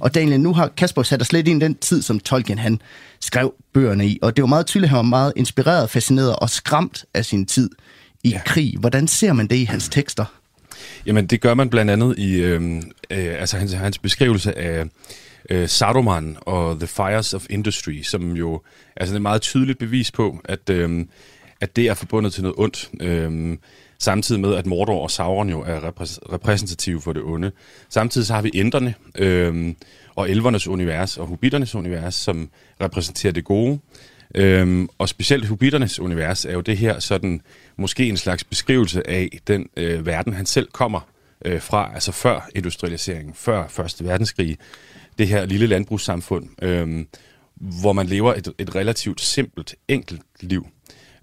S10: Og Daniel, nu har Kasper sat os lidt ind i den tid, som Tolkien han skrev bøgerne i, og det var meget tydeligt, at han var meget inspireret, fascineret og skræmt af sin tid i ja. krig. Hvordan ser man det i hans tekster?
S9: Jamen, det gør man blandt andet i øh, øh, altså hans, hans beskrivelse af øh, Saruman og The Fires of Industry, som jo altså, er et meget tydeligt bevis på, at, øh, at det er forbundet til noget ondt. Øh, samtidig med, at Mordor og Sauron jo er repræs- repræsentative for det onde. Samtidig så har vi ænderne øh, og elvernes univers og hobitternes univers, som repræsenterer det gode. Øhm, og specielt Hobitternes univers er jo det her sådan, måske en slags beskrivelse af den øh, verden, han selv kommer øh, fra, altså før industrialiseringen, før Første Verdenskrig, det her lille landbrugssamfund, øh, hvor man lever et, et relativt simpelt, enkelt liv.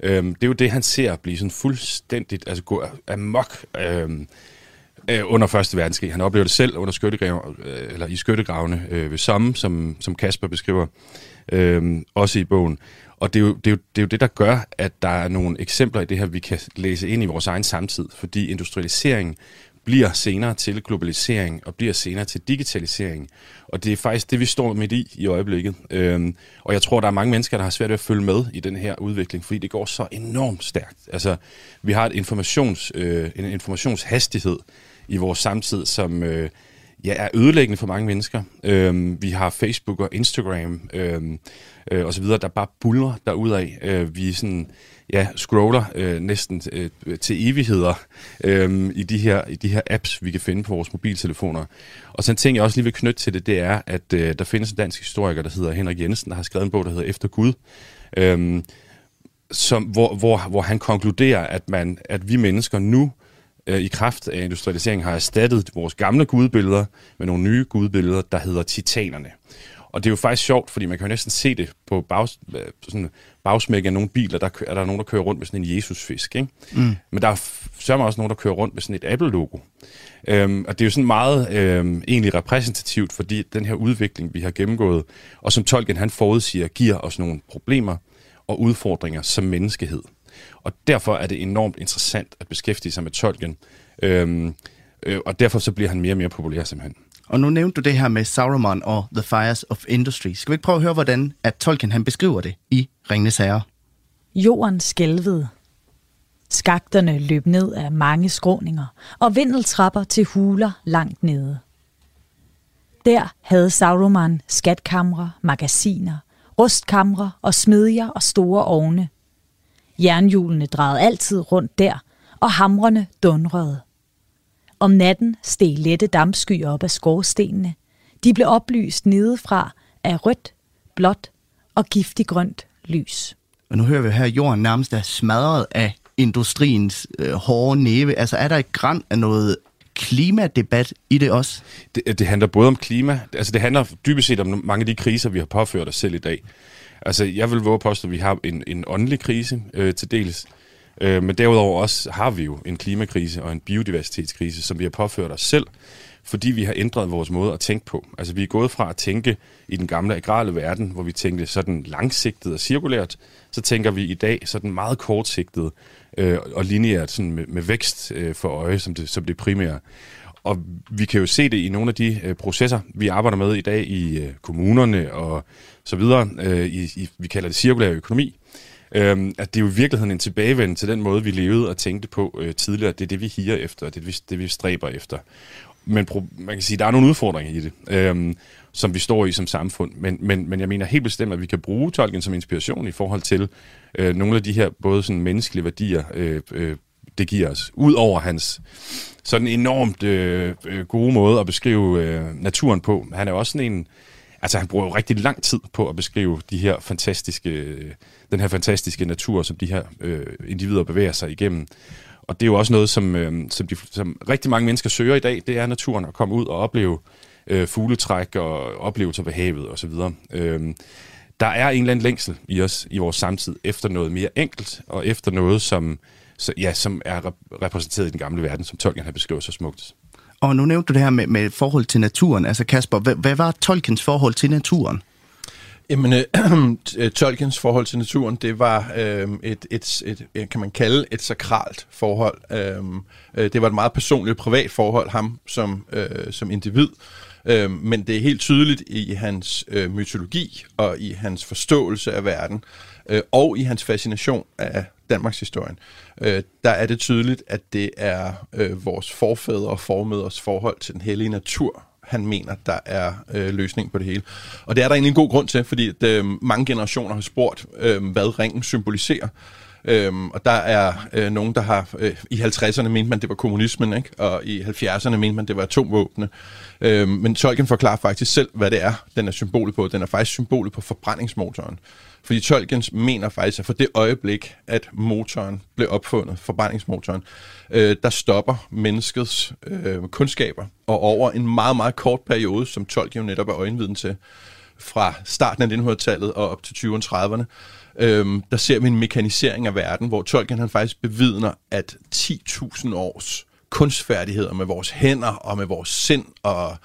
S9: Øh, det er jo det, han ser blive sådan fuldstændigt, altså gå amok øh, øh, under Første Verdenskrig. Han oplever det selv under skyttegrav, øh, eller i skyttegravene øh, ved Somme, som, som Kasper beskriver, øh, også i bogen. Og det er, jo, det, er jo, det er jo det, der gør, at der er nogle eksempler i det her, vi kan læse ind i vores egen samtid, fordi industrialiseringen bliver senere til globalisering og bliver senere til digitalisering. Og det er faktisk det, vi står midt i i øjeblikket. Øhm, og jeg tror, der er mange mennesker, der har svært ved at følge med i den her udvikling, fordi det går så enormt stærkt. Altså, vi har et informations, øh, en informationshastighed i vores samtid, som øh, ja, er ødelæggende for mange mennesker. Øhm, vi har Facebook og Instagram øhm, øh, og så videre, der bare buller derudad. Øh, vi er sådan ja, scroller øh, næsten øh, til evigheder øh, i, de her, i de her apps, vi kan finde på vores mobiltelefoner. Og så en ting, jeg også lige vil knytte til det, det er, at øh, der findes en dansk historiker, der hedder Henrik Jensen, der har skrevet en bog, der hedder Efter Gud, øh, som, hvor, hvor, hvor han konkluderer, at, man, at vi mennesker nu øh, i kraft af industrialiseringen har erstattet vores gamle gudbilleder med nogle nye gudbilleder, der hedder titanerne. Og det er jo faktisk sjovt, fordi man kan jo næsten se det på bag, sådan bagsmæk af nogle biler, der er der nogen, der kører rundt med sådan en Jesusfisk. Ikke? Mm. Men der er sørger også nogen, der kører rundt med sådan et Apple-logo. Øhm, og det er jo sådan meget øhm, egentlig repræsentativt, fordi den her udvikling, vi har gennemgået, og som Tolkien han forudsiger, giver os nogle problemer og udfordringer som menneskehed. Og derfor er det enormt interessant at beskæftige sig med Tolkien. Øhm, øh, og derfor så bliver han mere og mere populær simpelthen.
S10: Og nu nævnte du det her med Sauron og The Fires of Industry. Skal vi ikke prøve at høre, hvordan at Tolkien han beskriver det i Ringnes Herre?
S3: Jorden skælvede. Skakterne løb ned af mange skråninger, og vindeltrapper til huler langt nede. Der havde Sauron skatkamre, magasiner, rustkamre og smedjer og store ovne. Jernhjulene drejede altid rundt der, og hamrene dundrede. Om natten steg lette dampskyer op af skorstenene. De blev oplyst nedefra af rødt, blåt og giftig grønt lys.
S10: Og nu hører vi her, at jorden nærmest er smadret af industriens øh, hårde næve. Altså er der et græn af noget klimadebat i det også?
S9: Det, det handler både om klima, altså det handler dybest set om mange af de kriser, vi har påført os selv i dag. Altså jeg vil våge påstå, at vi har en, en åndelig krise øh, til dels, øh, Øh, men derudover også har vi jo en klimakrise og en biodiversitetskrise, som vi har påført os selv, fordi vi har ændret vores måde at tænke på. Altså vi er gået fra at tænke i den gamle agrale verden, hvor vi tænkte sådan langsigtet og cirkulært, så tænker vi i dag sådan meget kortsigtet øh, og lineært sådan med, med vækst øh, for øje som det, som det primære. Og vi kan jo se det i nogle af de øh, processer, vi arbejder med i dag i øh, kommunerne og så videre. Øh, i, i, vi kalder det cirkulær økonomi. Øh, at det er jo i virkeligheden en tilbagevendelse til den måde, vi levede og tænkte på øh, tidligere. Det er det, vi higer efter, og det er det, det, vi stræber efter. Men man kan sige, at der er nogle udfordringer i det. øhm, som vi står i som samfund. Men, men, men jeg mener helt bestemt, at vi kan bruge tolken som inspiration i forhold til øh, nogle af de her både sådan menneskelige værdier, øh, øh, det giver os. Udover hans sådan enormt øh, øh, gode måde at beskrive øh, naturen på. Han er også sådan en... Altså, han bruger jo rigtig lang tid på at beskrive de her fantastiske, den her fantastiske natur, som de her øh, individer bevæger sig igennem. Og det er jo også noget, som, øh, som, de, som rigtig mange mennesker søger i dag, det er naturen at komme ud og opleve øh, fugletræk og oplevelser ved havet osv. Øh, der er en eller anden længsel i os, i vores samtid, efter noget mere enkelt, og efter noget, som, så, ja, som er repræsenteret i den gamle verden, som Tolkien har beskrevet så smukt.
S10: Og nu nævnte du det her med, med forhold til naturen. Altså Kasper, hvad, hvad var Tolkiens forhold til naturen?
S8: Jamen, øh, Tolkiens forhold til naturen, det var øh, et, et, et, kan man kalde et sakralt forhold. Øhm, øh, det var et meget personligt, privat forhold, ham som, øh, som individ. Øh, men det er helt tydeligt i hans øh, mytologi og i hans forståelse af verden øh, Øh, og i hans fascination af Danmarks historien. Øh, der er det tydeligt, at det er øh, vores forfædre og formøders forhold til den hellige natur, han mener, der er øh, løsning på det hele. Og det er der egentlig en god grund til, fordi at, øh, mange generationer har spurgt, øh, hvad ringen symboliserer. Øhm, og der er øh, nogen, der har... Øh, I 50'erne mente man, det var kommunismen, ikke? og i 70'erne mente man, det var atomvåbne. Øhm, men Tolkien forklarer faktisk selv, hvad det er, den er symbolet på. Den er faktisk symbolet på forbrændingsmotoren. Fordi Tolkien mener faktisk, at for det øjeblik, at motoren blev opfundet, forbrændingsmotoren, øh, der stopper menneskets øh, kundskaber. Og over en meget, meget kort periode, som Tolkien netop er øjenviden til, fra starten af 1900-tallet og op til 20'erne og 30'erne, øhm, der ser vi en mekanisering af verden, hvor Tolkien han faktisk bevidner, at 10.000 års kunstfærdigheder med vores hænder og med vores sind og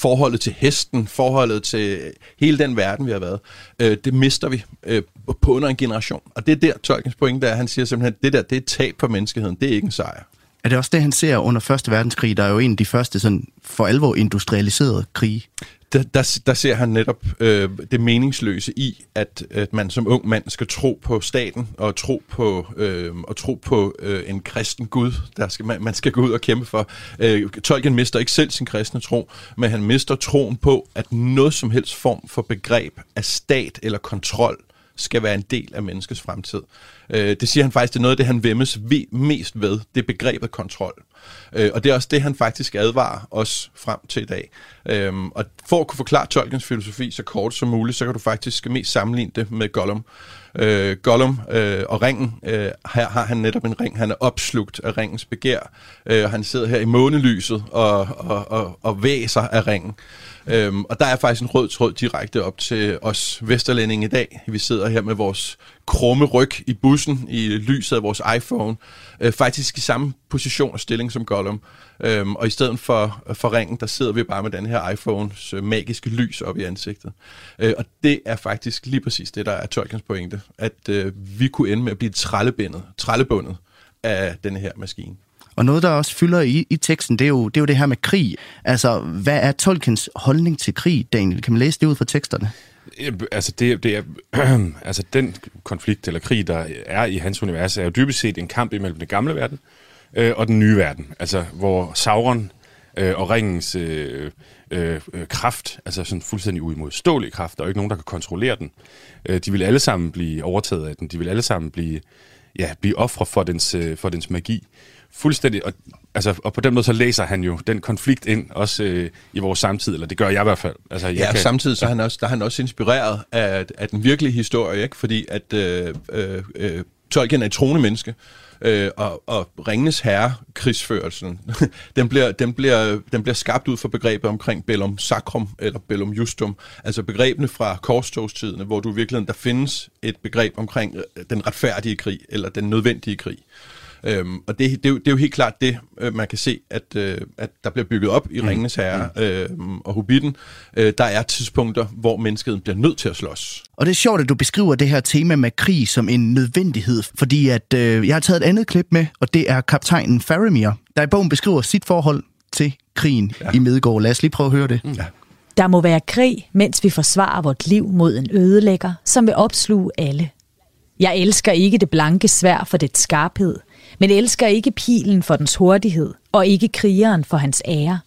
S8: forholdet til hesten, forholdet til hele den verden, vi har været, øh, det mister vi øh, på under en generation. Og det er der Tolkiens pointe er, han siger simpelthen, at det der, det er et tab for menneskeheden, det er ikke en sejr.
S10: Er det også det, han ser under Første Verdenskrig, der er jo en af de første sådan, for alvor industrialiserede krige?
S8: Der, der, der ser han netop øh, det meningsløse i, at, at man som ung mand skal tro på staten og tro på øh, og tro på øh, en kristen Gud, der skal man, man skal gå ud og kæmpe for. Øh, Tolkien mister ikke selv sin kristne tro, men han mister troen på, at noget som helst form for begreb af stat eller kontrol skal være en del af menneskets fremtid. Øh, det siger han faktisk, det er noget af det, han vemmes mest ved, det er begrebet kontrol. Øh, og det er også det, han faktisk advarer os frem til i dag. Øh, og for at kunne forklare Tolkiens filosofi så kort som muligt, så kan du faktisk mest sammenligne det med Gollum. Øh, Gollum øh, og ringen, øh, her har han netop en ring, han er opslugt af ringens begær, øh, han sidder her i månelyset og, og, og, og væser af ringen. Øhm, og der er faktisk en rød tråd direkte op til os vesterlændinge i dag. Vi sidder her med vores krumme ryg i bussen i lyset af vores iPhone. Øh, faktisk i samme position og stilling som Gollum. Øhm, og i stedet for, for ringen, der sidder vi bare med den her iPhones øh, magiske lys op i ansigtet. Øh, og det er faktisk lige præcis det, der er Tolkiens pointe. At øh, vi kunne ende med at blive trællebindet, trællebundet af den her maskine.
S10: Og noget, der også fylder i, i teksten, det er, jo, det er jo det her med krig. Altså, hvad er Tolkiens holdning til krig, Daniel? Kan man læse det ud fra teksterne?
S9: Altså, det, det er, altså, den konflikt eller krig, der er i hans univers, er jo dybest set en kamp imellem den gamle verden øh, og den nye verden. Altså, hvor Sauron øh, og ringens øh, øh, kraft, altså sådan fuldstændig uimodståelig kraft, der er jo ikke nogen, der kan kontrollere den. Øh, de vil alle sammen blive overtaget af den. De vil alle sammen blive, ja, blive ofre for dens, øh, for dens magi. Fuldstændig, og, altså, og på den måde så læser han jo den konflikt ind, også øh, i vores samtid, eller det gør jeg i hvert fald. Altså, jeg
S8: ja,
S9: kan,
S8: samtidig så er han også, der er han også inspireret af, af den virkelige historie, ikke? fordi at øh, øh, øh, Tolkien er et troende menneske, øh, og, og Ringenes Herre, krigsførelsen, den, bliver, den, bliver, den bliver skabt ud fra begrebet omkring Bellum Sacrum eller Bellum Justum, altså begrebene fra korstogstidene, hvor du i virkeligheden, der findes et begreb omkring øh, den retfærdige krig, eller den nødvendige krig. Øhm, og det, det, er jo, det er jo helt klart det, øh, man kan se, at, øh, at der bliver bygget op i mm. Ringenes Herre øh, og Hobbiten. Øh, der er tidspunkter, hvor mennesket bliver nødt til at slås.
S10: Og det er sjovt, at du beskriver det her tema med krig som en nødvendighed, fordi at øh, jeg har taget et andet klip med, og det er kaptajnen Faramir, der i bogen beskriver sit forhold til krigen ja. i Midgård. Lad os lige prøve at høre det.
S8: Ja.
S11: Der må være krig, mens vi forsvarer vort liv mod en ødelægger, som vil opsluge alle. Jeg elsker ikke det blanke svær for dets skarphed, men elsker ikke pilen for dens hurtighed, og ikke krigeren for hans ære.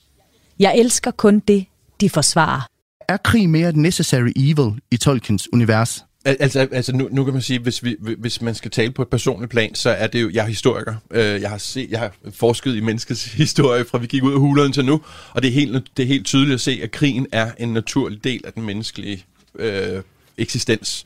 S11: Jeg elsker kun det, de forsvarer.
S10: Er krig mere et necessary evil i Tolkiens univers?
S8: Altså, altså nu, nu kan man sige, hvis, vi, hvis man skal tale på et personligt plan, så er det jo, jeg er historiker. Øh, jeg har, set, jeg har forsket i menneskets historie, fra vi gik ud af hulerne til nu, og det er, helt, det er helt tydeligt at se, at krigen er en naturlig del af den menneskelige øh, eksistens.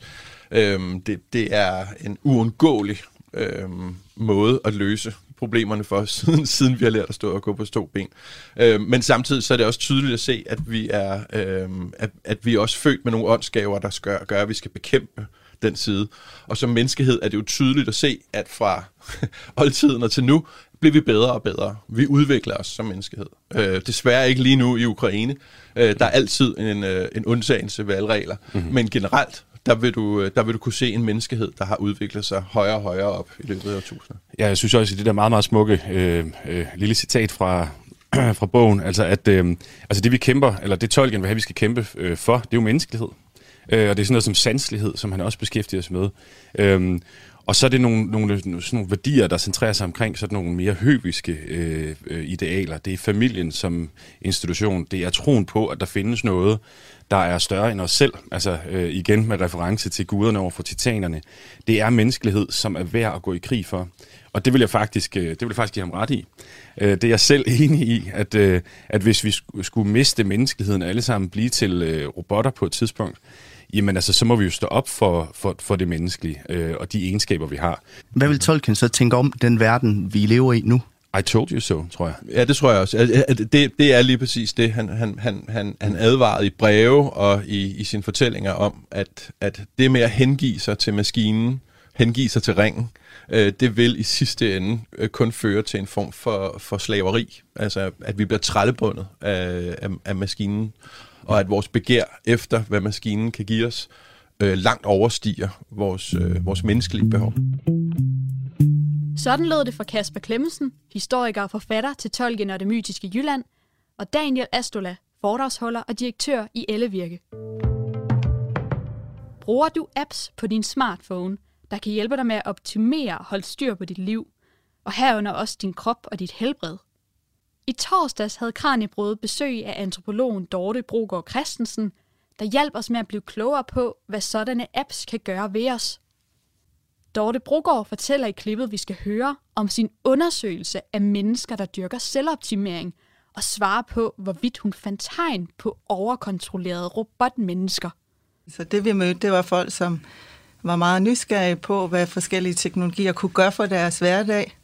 S8: Øh, det, det er en uundgåelig øh, måde at løse problemerne for, siden, siden vi har lært at stå og gå på to ben. Øh, men samtidig så er det også tydeligt at se, at vi er, øh, at, at vi er også født med nogle åndsgaver, der skal, gør, at vi skal bekæmpe den side. Og som menneskehed er det jo tydeligt at se, at fra oldtiden og til nu, bliver vi bedre og bedre. Vi udvikler os som menneskehed. Øh, desværre ikke lige nu i Ukraine. Øh, der er altid en, øh, en undtagelse ved alle regler. Mm-hmm. Men generelt, der vil, du, øh, der vil du kunne se en menneskehed, der har udviklet sig højere og højere op i løbet af årtusinder.
S9: Ja, jeg synes også, at det der meget, meget smukke øh, øh, lille citat fra, fra bogen, altså at øh, altså det vi kæmper, eller det Tolkien vil have, vi skal kæmpe øh, for, det er jo menneskelighed. Øh, og det er sådan noget som sanslighed, som han også beskæftiger sig med. Øh, og så er det nogle, nogle, sådan nogle værdier, der centrerer sig omkring sådan nogle mere høviske øh, øh, idealer. Det er familien som institution. Det er troen på, at der findes noget, der er større end os selv. Altså øh, igen med reference til guderne over for titanerne. Det er menneskelighed, som er værd at gå i krig for. Og det vil jeg faktisk, øh, det vil jeg faktisk give ham ret i. Øh, det er jeg selv enig i, at, øh, at hvis vi skulle miste menneskeligheden alle sammen, blive til øh, robotter på et tidspunkt, jamen altså, så må vi jo stå op for, for, for det menneskelige øh, og de egenskaber, vi har.
S10: Hvad vil Tolkien så tænke om den verden, vi lever i nu?
S9: I told you so, tror jeg.
S8: Ja, det tror jeg også. Det, det er lige præcis det, han, han, han, han, han advarede i breve og i, i sine fortællinger om, at, at det med at hengive sig til maskinen, hengive sig til ringen, øh, det vil i sidste ende øh, kun føre til en form for, for slaveri. Altså, at vi bliver trællebundet af, af, af maskinen og at vores begær efter, hvad maskinen kan give os, øh, langt overstiger vores, øh, vores menneskelige behov.
S1: Sådan lød det fra Kasper Klemmensen, historiker og forfatter til Tolkien og det mytiske Jylland, og Daniel Astola, foredragsholder og direktør i Ellevirke. Bruger du apps på din smartphone, der kan hjælpe dig med at optimere og holde styr på dit liv, og herunder også din krop og dit helbred? I torsdags havde Kranjebrød besøg af antropologen Dorte Brogaard Christensen, der hjalp os med at blive klogere på, hvad sådanne apps kan gøre ved os. Dorte Brogaard fortæller i klippet, vi skal høre, om sin undersøgelse af mennesker, der dyrker selvoptimering, og svarer på, hvorvidt hun fandt tegn på overkontrollerede robotmennesker.
S12: Så det vi mødte, det var folk, som var meget nysgerrige på, hvad forskellige teknologier kunne gøre for deres hverdag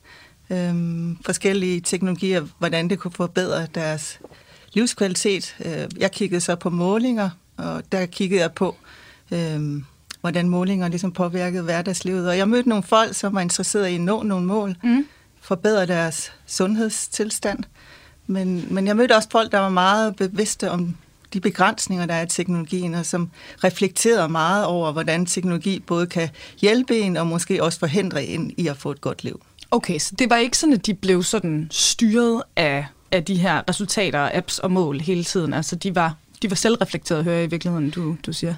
S12: øhm, forskellige teknologier, hvordan det kunne forbedre deres livskvalitet. Øh, jeg kiggede så på målinger, og der kiggede jeg på, øhm, hvordan målinger ligesom påvirkede hverdagslivet. Og jeg mødte nogle folk, som var interesseret i at nå nogle mål, mm. forbedre deres sundhedstilstand. Men, men jeg mødte også folk, der var meget bevidste om de begrænsninger, der er i teknologien, og som reflekterede meget over, hvordan teknologi både kan hjælpe en og måske også forhindre en i at få et godt liv.
S13: Okay, så det var ikke sådan, at de blev sådan styret af, af de her resultater, apps og mål hele tiden. Altså, de var, de var selvreflekteret, hører jeg i virkeligheden, du, du siger.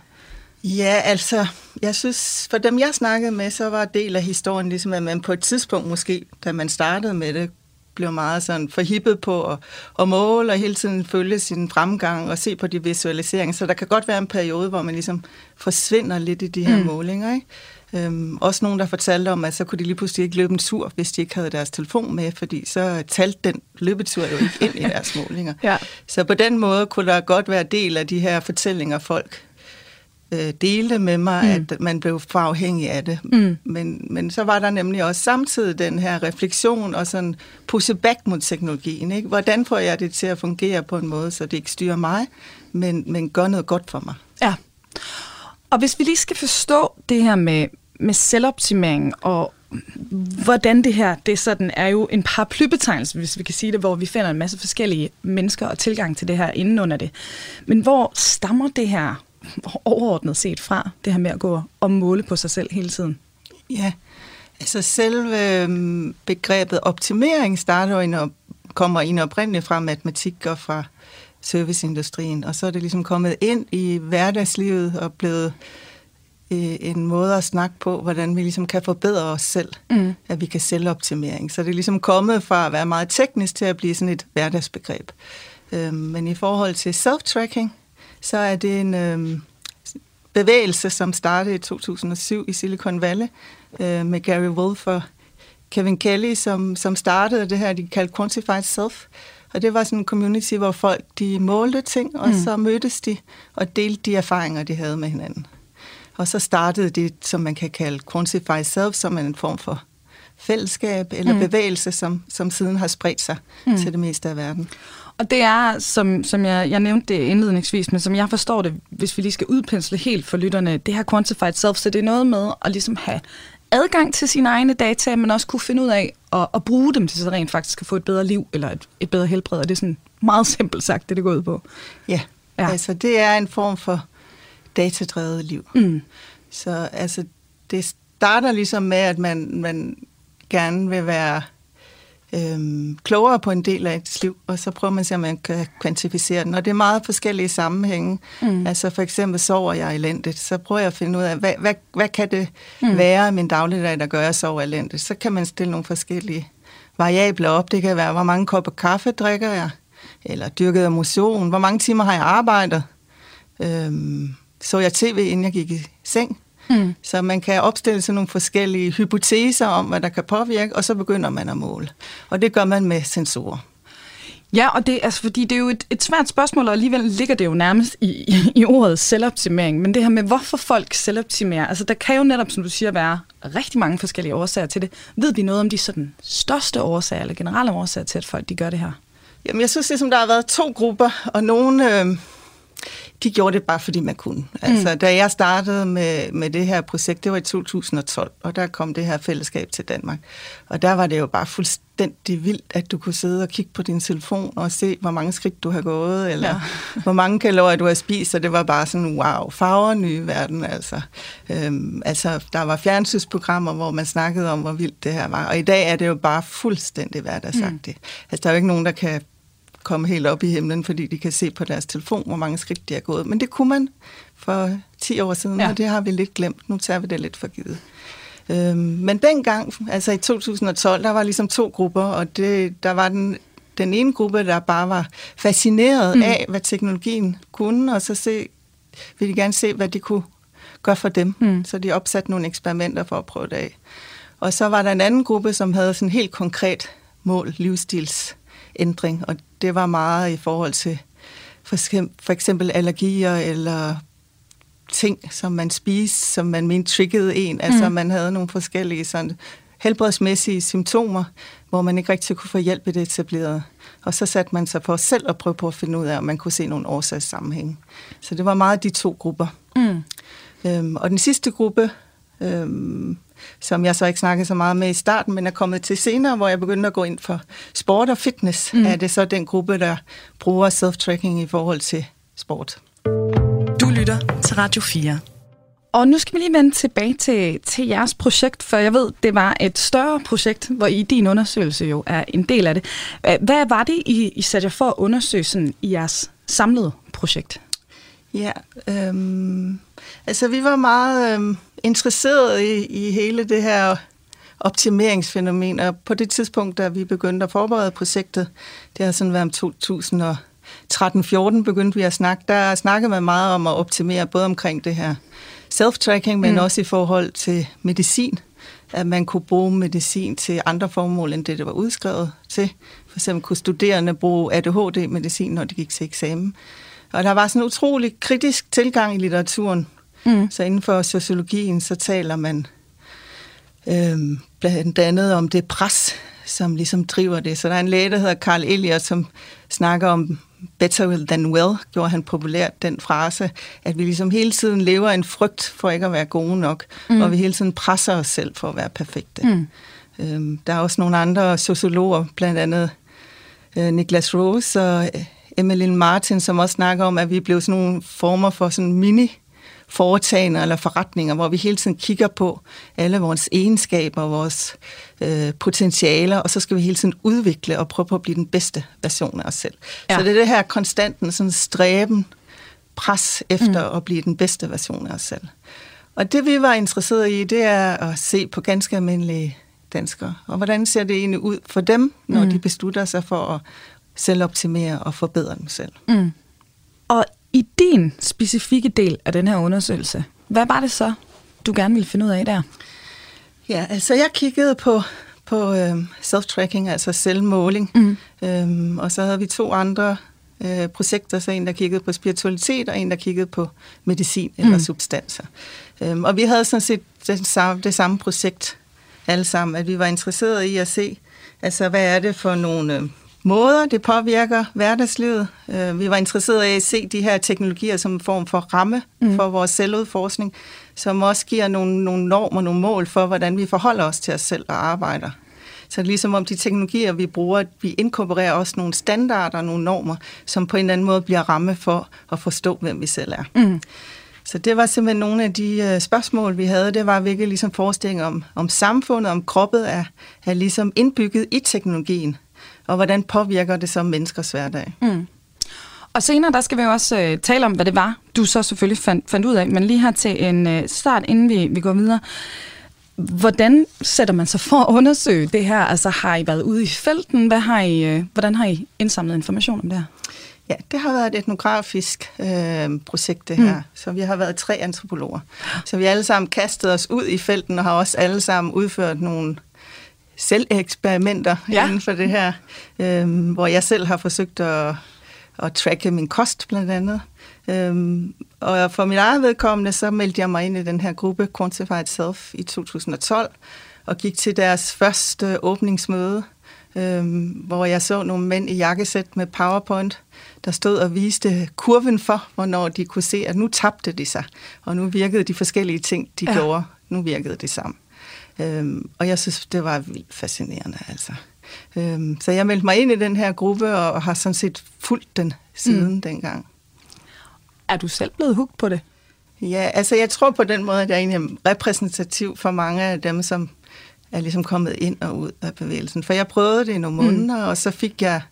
S12: Ja, altså, jeg synes, for dem jeg snakkede med, så var del af historien ligesom, at man på et tidspunkt måske, da man startede med det, blev meget sådan forhippet på at, at måle og hele tiden følge sin fremgang og se på de visualiseringer. Så der kan godt være en periode, hvor man ligesom forsvinder lidt i de her mm. målinger. Ikke? Øhm, også nogen, der fortalte om, at så kunne de lige pludselig ikke løbe en tur, hvis de ikke havde deres telefon med, fordi så talte den løbetur jo ikke ind i deres målinger. ja. Så på den måde kunne der godt være del af de her fortællinger, folk øh, delte med mig, mm. at man blev for afhængig af det. Mm. Men, men så var der nemlig også samtidig den her refleksion og sådan pusse back mod teknologien. Ikke? Hvordan får jeg det til at fungere på en måde, så det ikke styrer mig, men, men gør noget godt for mig?
S13: Ja. Og hvis vi lige skal forstå det her med, med selvoptimering og hvordan det her, det sådan, er jo en paraplybetegnelse, hvis vi kan sige det, hvor vi finder en masse forskellige mennesker og tilgang til det her inden under det. Men hvor stammer det her overordnet set fra, det her med at gå og måle på sig selv hele tiden?
S12: Ja, altså selve øhm, begrebet optimering starter jo ind og kommer ind oprindeligt fra matematik og fra serviceindustrien, og så er det ligesom kommet ind i hverdagslivet og blevet øh, en måde at snakke på, hvordan vi ligesom kan forbedre os selv, mm. at vi kan selvoptimering. Så det er ligesom kommet fra at være meget teknisk til at blive sådan et hverdagsbegreb. Øhm, men i forhold til self-tracking, så er det en øh, bevægelse, som startede i 2007 i Silicon Valley øh, med Gary Wolf og Kevin Kelly, som, som startede det her, de kaldte Quantified Self. Og det var sådan en community, hvor folk de målte ting, og mm. så mødtes de og delte de erfaringer, de havde med hinanden. Og så startede det, som man kan kalde Quantified Self, som er en form for fællesskab eller mm. bevægelse, som, som siden har spredt sig mm. til det meste af verden.
S13: Og det er, som, som jeg, jeg nævnte det indledningsvis, men som jeg forstår det, hvis vi lige skal udpensle helt for lytterne, det her quantified self, så det er noget med at ligesom have adgang til sine egne data, men også kunne finde ud af at, at bruge dem til så rent faktisk at få et bedre liv, eller et, et bedre helbred, og det er sådan meget simpelt sagt, det det går ud på.
S12: Ja, ja. altså det er en form for datadrevet liv. Mm. Så altså, det starter ligesom med, at man, man gerne vil være øhm, klogere på en del af ens liv, og så prøver man at se, om man kan kvantificere den. Og det er meget forskellige sammenhænge. Mm. Altså for eksempel sover jeg elendigt, så prøver jeg at finde ud af, hvad, hvad, hvad kan det mm. være i min dagligdag, der gør, at jeg sover elendigt. Så kan man stille nogle forskellige variabler op. Det kan være, hvor mange kopper kaffe drikker jeg, eller dyrket motion, hvor mange timer har jeg arbejdet, øhm, så jeg tv, inden jeg gik i seng, Mm. Så man kan opstille sådan nogle forskellige hypoteser om, hvad der kan påvirke, og så begynder man at måle. Og det gør man med sensorer.
S13: Ja, og det, altså, fordi det er jo et, et svært spørgsmål, og alligevel ligger det jo nærmest i, i, i ordet selvoptimering. Men det her med, hvorfor folk selvoptimerer, altså der kan jo netop, som du siger, være rigtig mange forskellige årsager til det. Ved vi noget om de sådan største årsager, eller generelle årsager til, at folk de gør det her?
S12: Jamen, jeg synes, det som der har været to grupper, og nogle... Øh de gjorde det bare, fordi man kunne. Altså, mm. da jeg startede med, med det her projekt, det var i 2012, og der kom det her fællesskab til Danmark. Og der var det jo bare fuldstændig vildt, at du kunne sidde og kigge på din telefon og se, hvor mange skridt du har gået, eller ja. hvor mange kalorier du har spist, og det var bare sådan, wow, farver nye verden, altså. Øhm, altså, der var fjernsynsprogrammer, hvor man snakkede om, hvor vildt det her var, og i dag er det jo bare fuldstændig hverdagssagtigt. Mm. Altså, der er jo ikke nogen, der kan komme helt op i himlen, fordi de kan se på deres telefon, hvor mange skridt de har gået. Men det kunne man for 10 år siden, ja. og det har vi lidt glemt. Nu tager vi det lidt for givet. Øhm, men dengang, altså i 2012, der var ligesom to grupper, og det, der var den, den ene gruppe, der bare var fascineret mm. af, hvad teknologien kunne, og så se, ville de gerne se, hvad de kunne gøre for dem. Mm. Så de opsatte nogle eksperimenter for at prøve det af. Og så var der en anden gruppe, som havde sådan helt konkret mål, livsstils ændring, og det var meget i forhold til for eksempel allergier eller ting, som man spiste, som man mente triggede en. Altså, mm. Altså man havde nogle forskellige sådan, helbredsmæssige symptomer, hvor man ikke rigtig kunne få hjælp i det etablerede. Og så satte man sig for selv at prøve på at finde ud af, om man kunne se nogle årsagssammenhænge. Så det var meget de to grupper. Mm. Øhm, og den sidste gruppe, øhm, som jeg så ikke snakkede så meget med i starten, men er kommet til senere, hvor jeg begyndte at gå ind for sport og fitness, mm. er det så den gruppe, der bruger self-tracking i forhold til sport.
S13: Du lytter til Radio 4. Og nu skal vi lige vende tilbage til, til jeres projekt, for jeg ved, det var et større projekt, hvor I din undersøgelse jo er en del af det. Hvad var det, I, I satte jer for at undersøge sådan, i jeres samlede projekt?
S12: Ja, øhm, altså vi var meget øhm, interesserede i, i hele det her optimeringsfænomen, og på det tidspunkt, da vi begyndte at forberede projektet, det har sådan været om 2013-14 begyndte vi at snakke, der snakkede man meget om at optimere, både omkring det her self-tracking, men mm. også i forhold til medicin, at man kunne bruge medicin til andre formål, end det, det var udskrevet til. For eksempel kunne studerende bruge ADHD-medicin, når de gik til eksamen. Og der var sådan en utrolig kritisk tilgang i litteraturen. Mm. Så inden for sociologien, så taler man øh, blandt andet om det pres, som ligesom driver det. Så der er en læge, der hedder Carl Elliot, som snakker om better than well, gjorde han populært den frase, at vi ligesom hele tiden lever en frygt for ikke at være gode nok, mm. og vi hele tiden presser os selv for at være perfekte. Mm. Øhm, der er også nogle andre sociologer, blandt andet øh, Niklas Rose og Emmeline Martin, som også snakker om, at vi blev sådan nogle former for sådan mini foretagender eller forretninger, hvor vi hele tiden kigger på alle vores egenskaber, vores øh, potentialer, og så skal vi hele tiden udvikle og prøve på at blive den bedste version af os selv. Ja. Så det er det her konstanten sådan stræben, pres efter mm. at blive den bedste version af os selv. Og det vi var interesseret i, det er at se på ganske almindelige danskere, og hvordan ser det egentlig ud for dem, når mm. de beslutter sig for at selvoptimere og forbedre dem selv. Mm.
S13: Og i din specifikke del af den her undersøgelse, hvad var det så, du gerne ville finde ud af der?
S12: Ja, altså jeg kiggede på, på øh, self-tracking, altså selvmåling, mm. øhm, og så havde vi to andre øh, projekter, så en, der kiggede på spiritualitet, og en, der kiggede på medicin mm. eller substanser. Øhm, og vi havde sådan set det samme, det samme projekt alle sammen, at vi var interesserede i at se, altså hvad er det for nogle... Øh, måder, det påvirker hverdagslivet. Øh, vi var interesserede i at se de her teknologier som en form for ramme mm. for vores selvudforskning, som også giver nogle, nogle normer, nogle mål for, hvordan vi forholder os til os selv og arbejder. Så ligesom om de teknologier, vi bruger, vi inkorporerer også nogle standarder, nogle normer, som på en eller anden måde bliver ramme for at forstå, hvem vi selv er. Mm. Så det var simpelthen nogle af de øh, spørgsmål, vi havde. Det var virkelig ligesom forestilling om, om samfundet, om kroppet er, er ligesom indbygget i teknologien og hvordan påvirker det så menneskers hverdag. Mm.
S13: Og senere, der skal vi jo også øh, tale om, hvad det var, du så selvfølgelig fandt, fandt ud af, men lige her til en øh, start, inden vi, vi går videre. Hvordan sætter man sig for at undersøge det her? Altså har I været ude i felten? Hvad har I, øh, hvordan har I indsamlet information om det her?
S12: Ja, det har været et etnografisk øh, projekt, det her. Mm. Så vi har været tre antropologer. Så vi alle sammen kastet os ud i felten og har også alle sammen udført nogle selveksperimenter ja. inden for det her, øhm, hvor jeg selv har forsøgt at, at tracke min kost blandt andet. Øhm, og for mit eget vedkommende, så meldte jeg mig ind i den her gruppe Quantified Self i 2012, og gik til deres første åbningsmøde, øhm, hvor jeg så nogle mænd i jakkesæt med PowerPoint, der stod og viste kurven for, hvornår de kunne se, at nu tabte de sig, og nu virkede de forskellige ting, de ja. gjorde, nu virkede det sammen. Øhm, og jeg synes, det var vildt fascinerende. Altså. Øhm, så jeg meldte mig ind i den her gruppe, og har sådan set fulgt den siden mm. dengang.
S13: Er du selv blevet hugt på det?
S12: Ja, altså jeg tror på den måde, at jeg egentlig er repræsentativ for mange af dem, som er ligesom kommet ind og ud af bevægelsen. For jeg prøvede det i nogle mm. måneder, mm. og så fik jeg,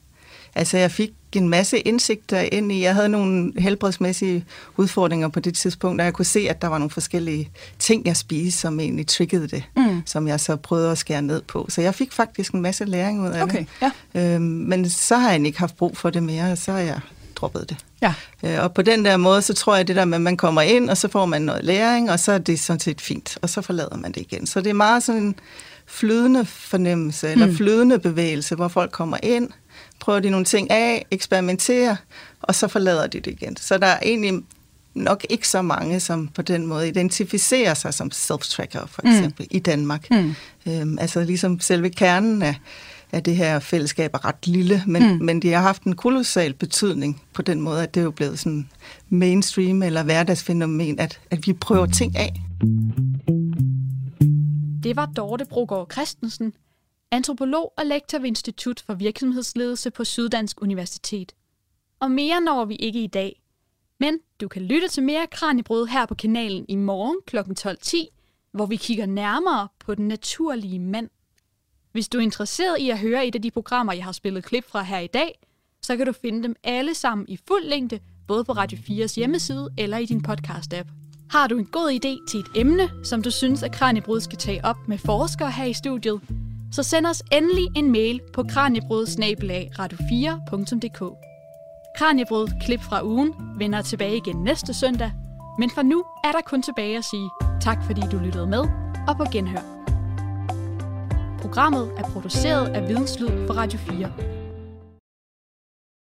S12: altså jeg fik en masse indsigter ind i. Jeg havde nogle helbredsmæssige udfordringer på det tidspunkt, og jeg kunne se, at der var nogle forskellige ting, jeg spiste, som egentlig triggede det, mm. som jeg så prøvede at skære ned på. Så jeg fik faktisk en masse læring ud af
S13: okay,
S12: det. Ja. Øhm, men så har jeg ikke haft brug for det mere, og så har jeg droppet det. Ja. Øh, og på den der måde, så tror jeg, det der med, at man kommer ind, og så får man noget læring, og så er det sådan set fint, og så forlader man det igen. Så det er meget sådan en flydende fornemmelse, eller mm. flydende bevægelse, hvor folk kommer ind, prøver de nogle ting af, eksperimenterer, og så forlader de det igen. Så der er egentlig nok ikke så mange, som på den måde identificerer sig som self-tracker, for mm. eksempel, mm. i Danmark. Mm. Øhm, altså ligesom selve kernen af, af det her fællesskab er ret lille, men, mm. men de har haft en kolossal betydning på den måde, at det er jo blevet sådan mainstream eller hverdagsfænomen, at, at vi prøver ting af.
S1: Det var Dorte Brogaard Christensen, antropolog og lektor ved Institut for Virksomhedsledelse på Syddansk Universitet. Og mere når vi ikke i dag. Men du kan lytte til mere Kranjebrød her på kanalen i morgen kl. 12.10, hvor vi kigger nærmere på den naturlige mand. Hvis du er interesseret i at høre et af de programmer, jeg har spillet klip fra her i dag, så kan du finde dem alle sammen i fuld længde både på Radio 4's hjemmeside eller i din podcast-app. Har du en god idé til et emne, som du synes, at Kranjebrud skal tage op med forskere her i studiet, så send os endelig en mail på kranjebrud radio4.dk. Kranjebrød klip fra ugen vender tilbage igen næste søndag, men for nu er der kun tilbage at sige tak fordi du lyttede med, og på genhør. Programmet er produceret af Videnslyd for Radio 4.